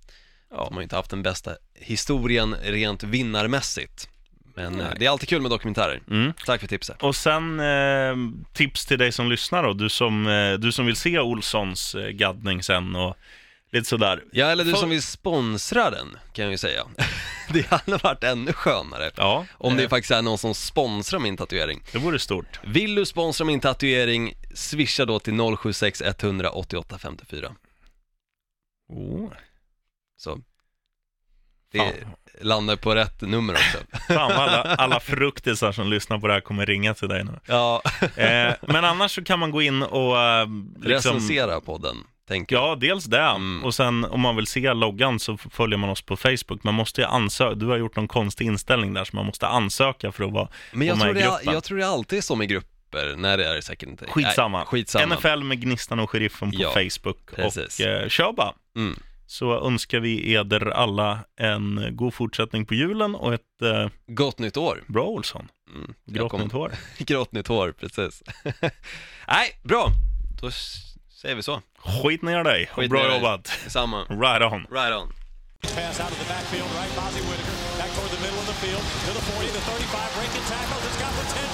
[SPEAKER 1] Ja.
[SPEAKER 2] De har inte haft den bästa historien rent vinnarmässigt. Men eh,
[SPEAKER 1] Nej.
[SPEAKER 2] det är alltid kul med dokumentärer.
[SPEAKER 1] Mm.
[SPEAKER 2] Tack för tipset.
[SPEAKER 1] Och sen eh, tips till dig som lyssnar då, du som, eh, du som vill se Olssons eh, gaddning sen och lite sådär.
[SPEAKER 2] Ja, eller du som vill sponsra den, kan jag ju säga. [LAUGHS] det hade varit ännu skönare.
[SPEAKER 1] Ja,
[SPEAKER 2] Om det
[SPEAKER 1] eh,
[SPEAKER 2] faktiskt är någon som sponsrar min tatuering.
[SPEAKER 1] det vore stort.
[SPEAKER 2] Vill du sponsra min tatuering, swisha då till 076 188 54.
[SPEAKER 1] Oh.
[SPEAKER 2] Så. Det
[SPEAKER 1] Fan.
[SPEAKER 2] landar på rätt nummer också. [LAUGHS]
[SPEAKER 1] Fan vad alla, alla fruktisar som lyssnar på det här kommer ringa till dig nu.
[SPEAKER 2] ja,
[SPEAKER 1] Eh, men annars så kan man gå in och eh, liksom,
[SPEAKER 2] recensera podden, tänker jag.
[SPEAKER 1] Ja, dels det.
[SPEAKER 2] Mm.
[SPEAKER 1] Och sen om man vill se loggan så följer man oss på Facebook. Man måste ju ansöka. Du har gjort någon konstig inställning där, så man måste ansöka för att vara
[SPEAKER 2] Men jag tror, det,
[SPEAKER 1] gruppen.
[SPEAKER 2] jag tror det alltid är som i grupper, när det är säkert inte.
[SPEAKER 1] Skitsamma.
[SPEAKER 2] Nej, skitsamma.
[SPEAKER 1] NFL med Gnistan och Sheriffen på
[SPEAKER 2] Ja,
[SPEAKER 1] Facebook.
[SPEAKER 2] precis.
[SPEAKER 1] Och eh, kör bara.
[SPEAKER 2] Mm.
[SPEAKER 1] Så önskar vi eder alla en god fortsättning på julen och ett eh,
[SPEAKER 2] Gott nytt år.
[SPEAKER 1] bra Olsson.
[SPEAKER 2] Mm.
[SPEAKER 1] Grått nytt hår. [LAUGHS]
[SPEAKER 2] Grått nytt hår, precis. [LAUGHS] Nej, bra. Då säger vi så.
[SPEAKER 1] Skit ner dig.
[SPEAKER 2] Skit
[SPEAKER 1] bra
[SPEAKER 2] ner dig.
[SPEAKER 1] jobbat.
[SPEAKER 2] Detsamma.
[SPEAKER 1] Right on.
[SPEAKER 2] Right on.
[SPEAKER 9] Pass out of the backfield, right? Bozzy Whitaker back toward the middle of the field to the 40, the 35, breaking tackles. It's got potential. 20,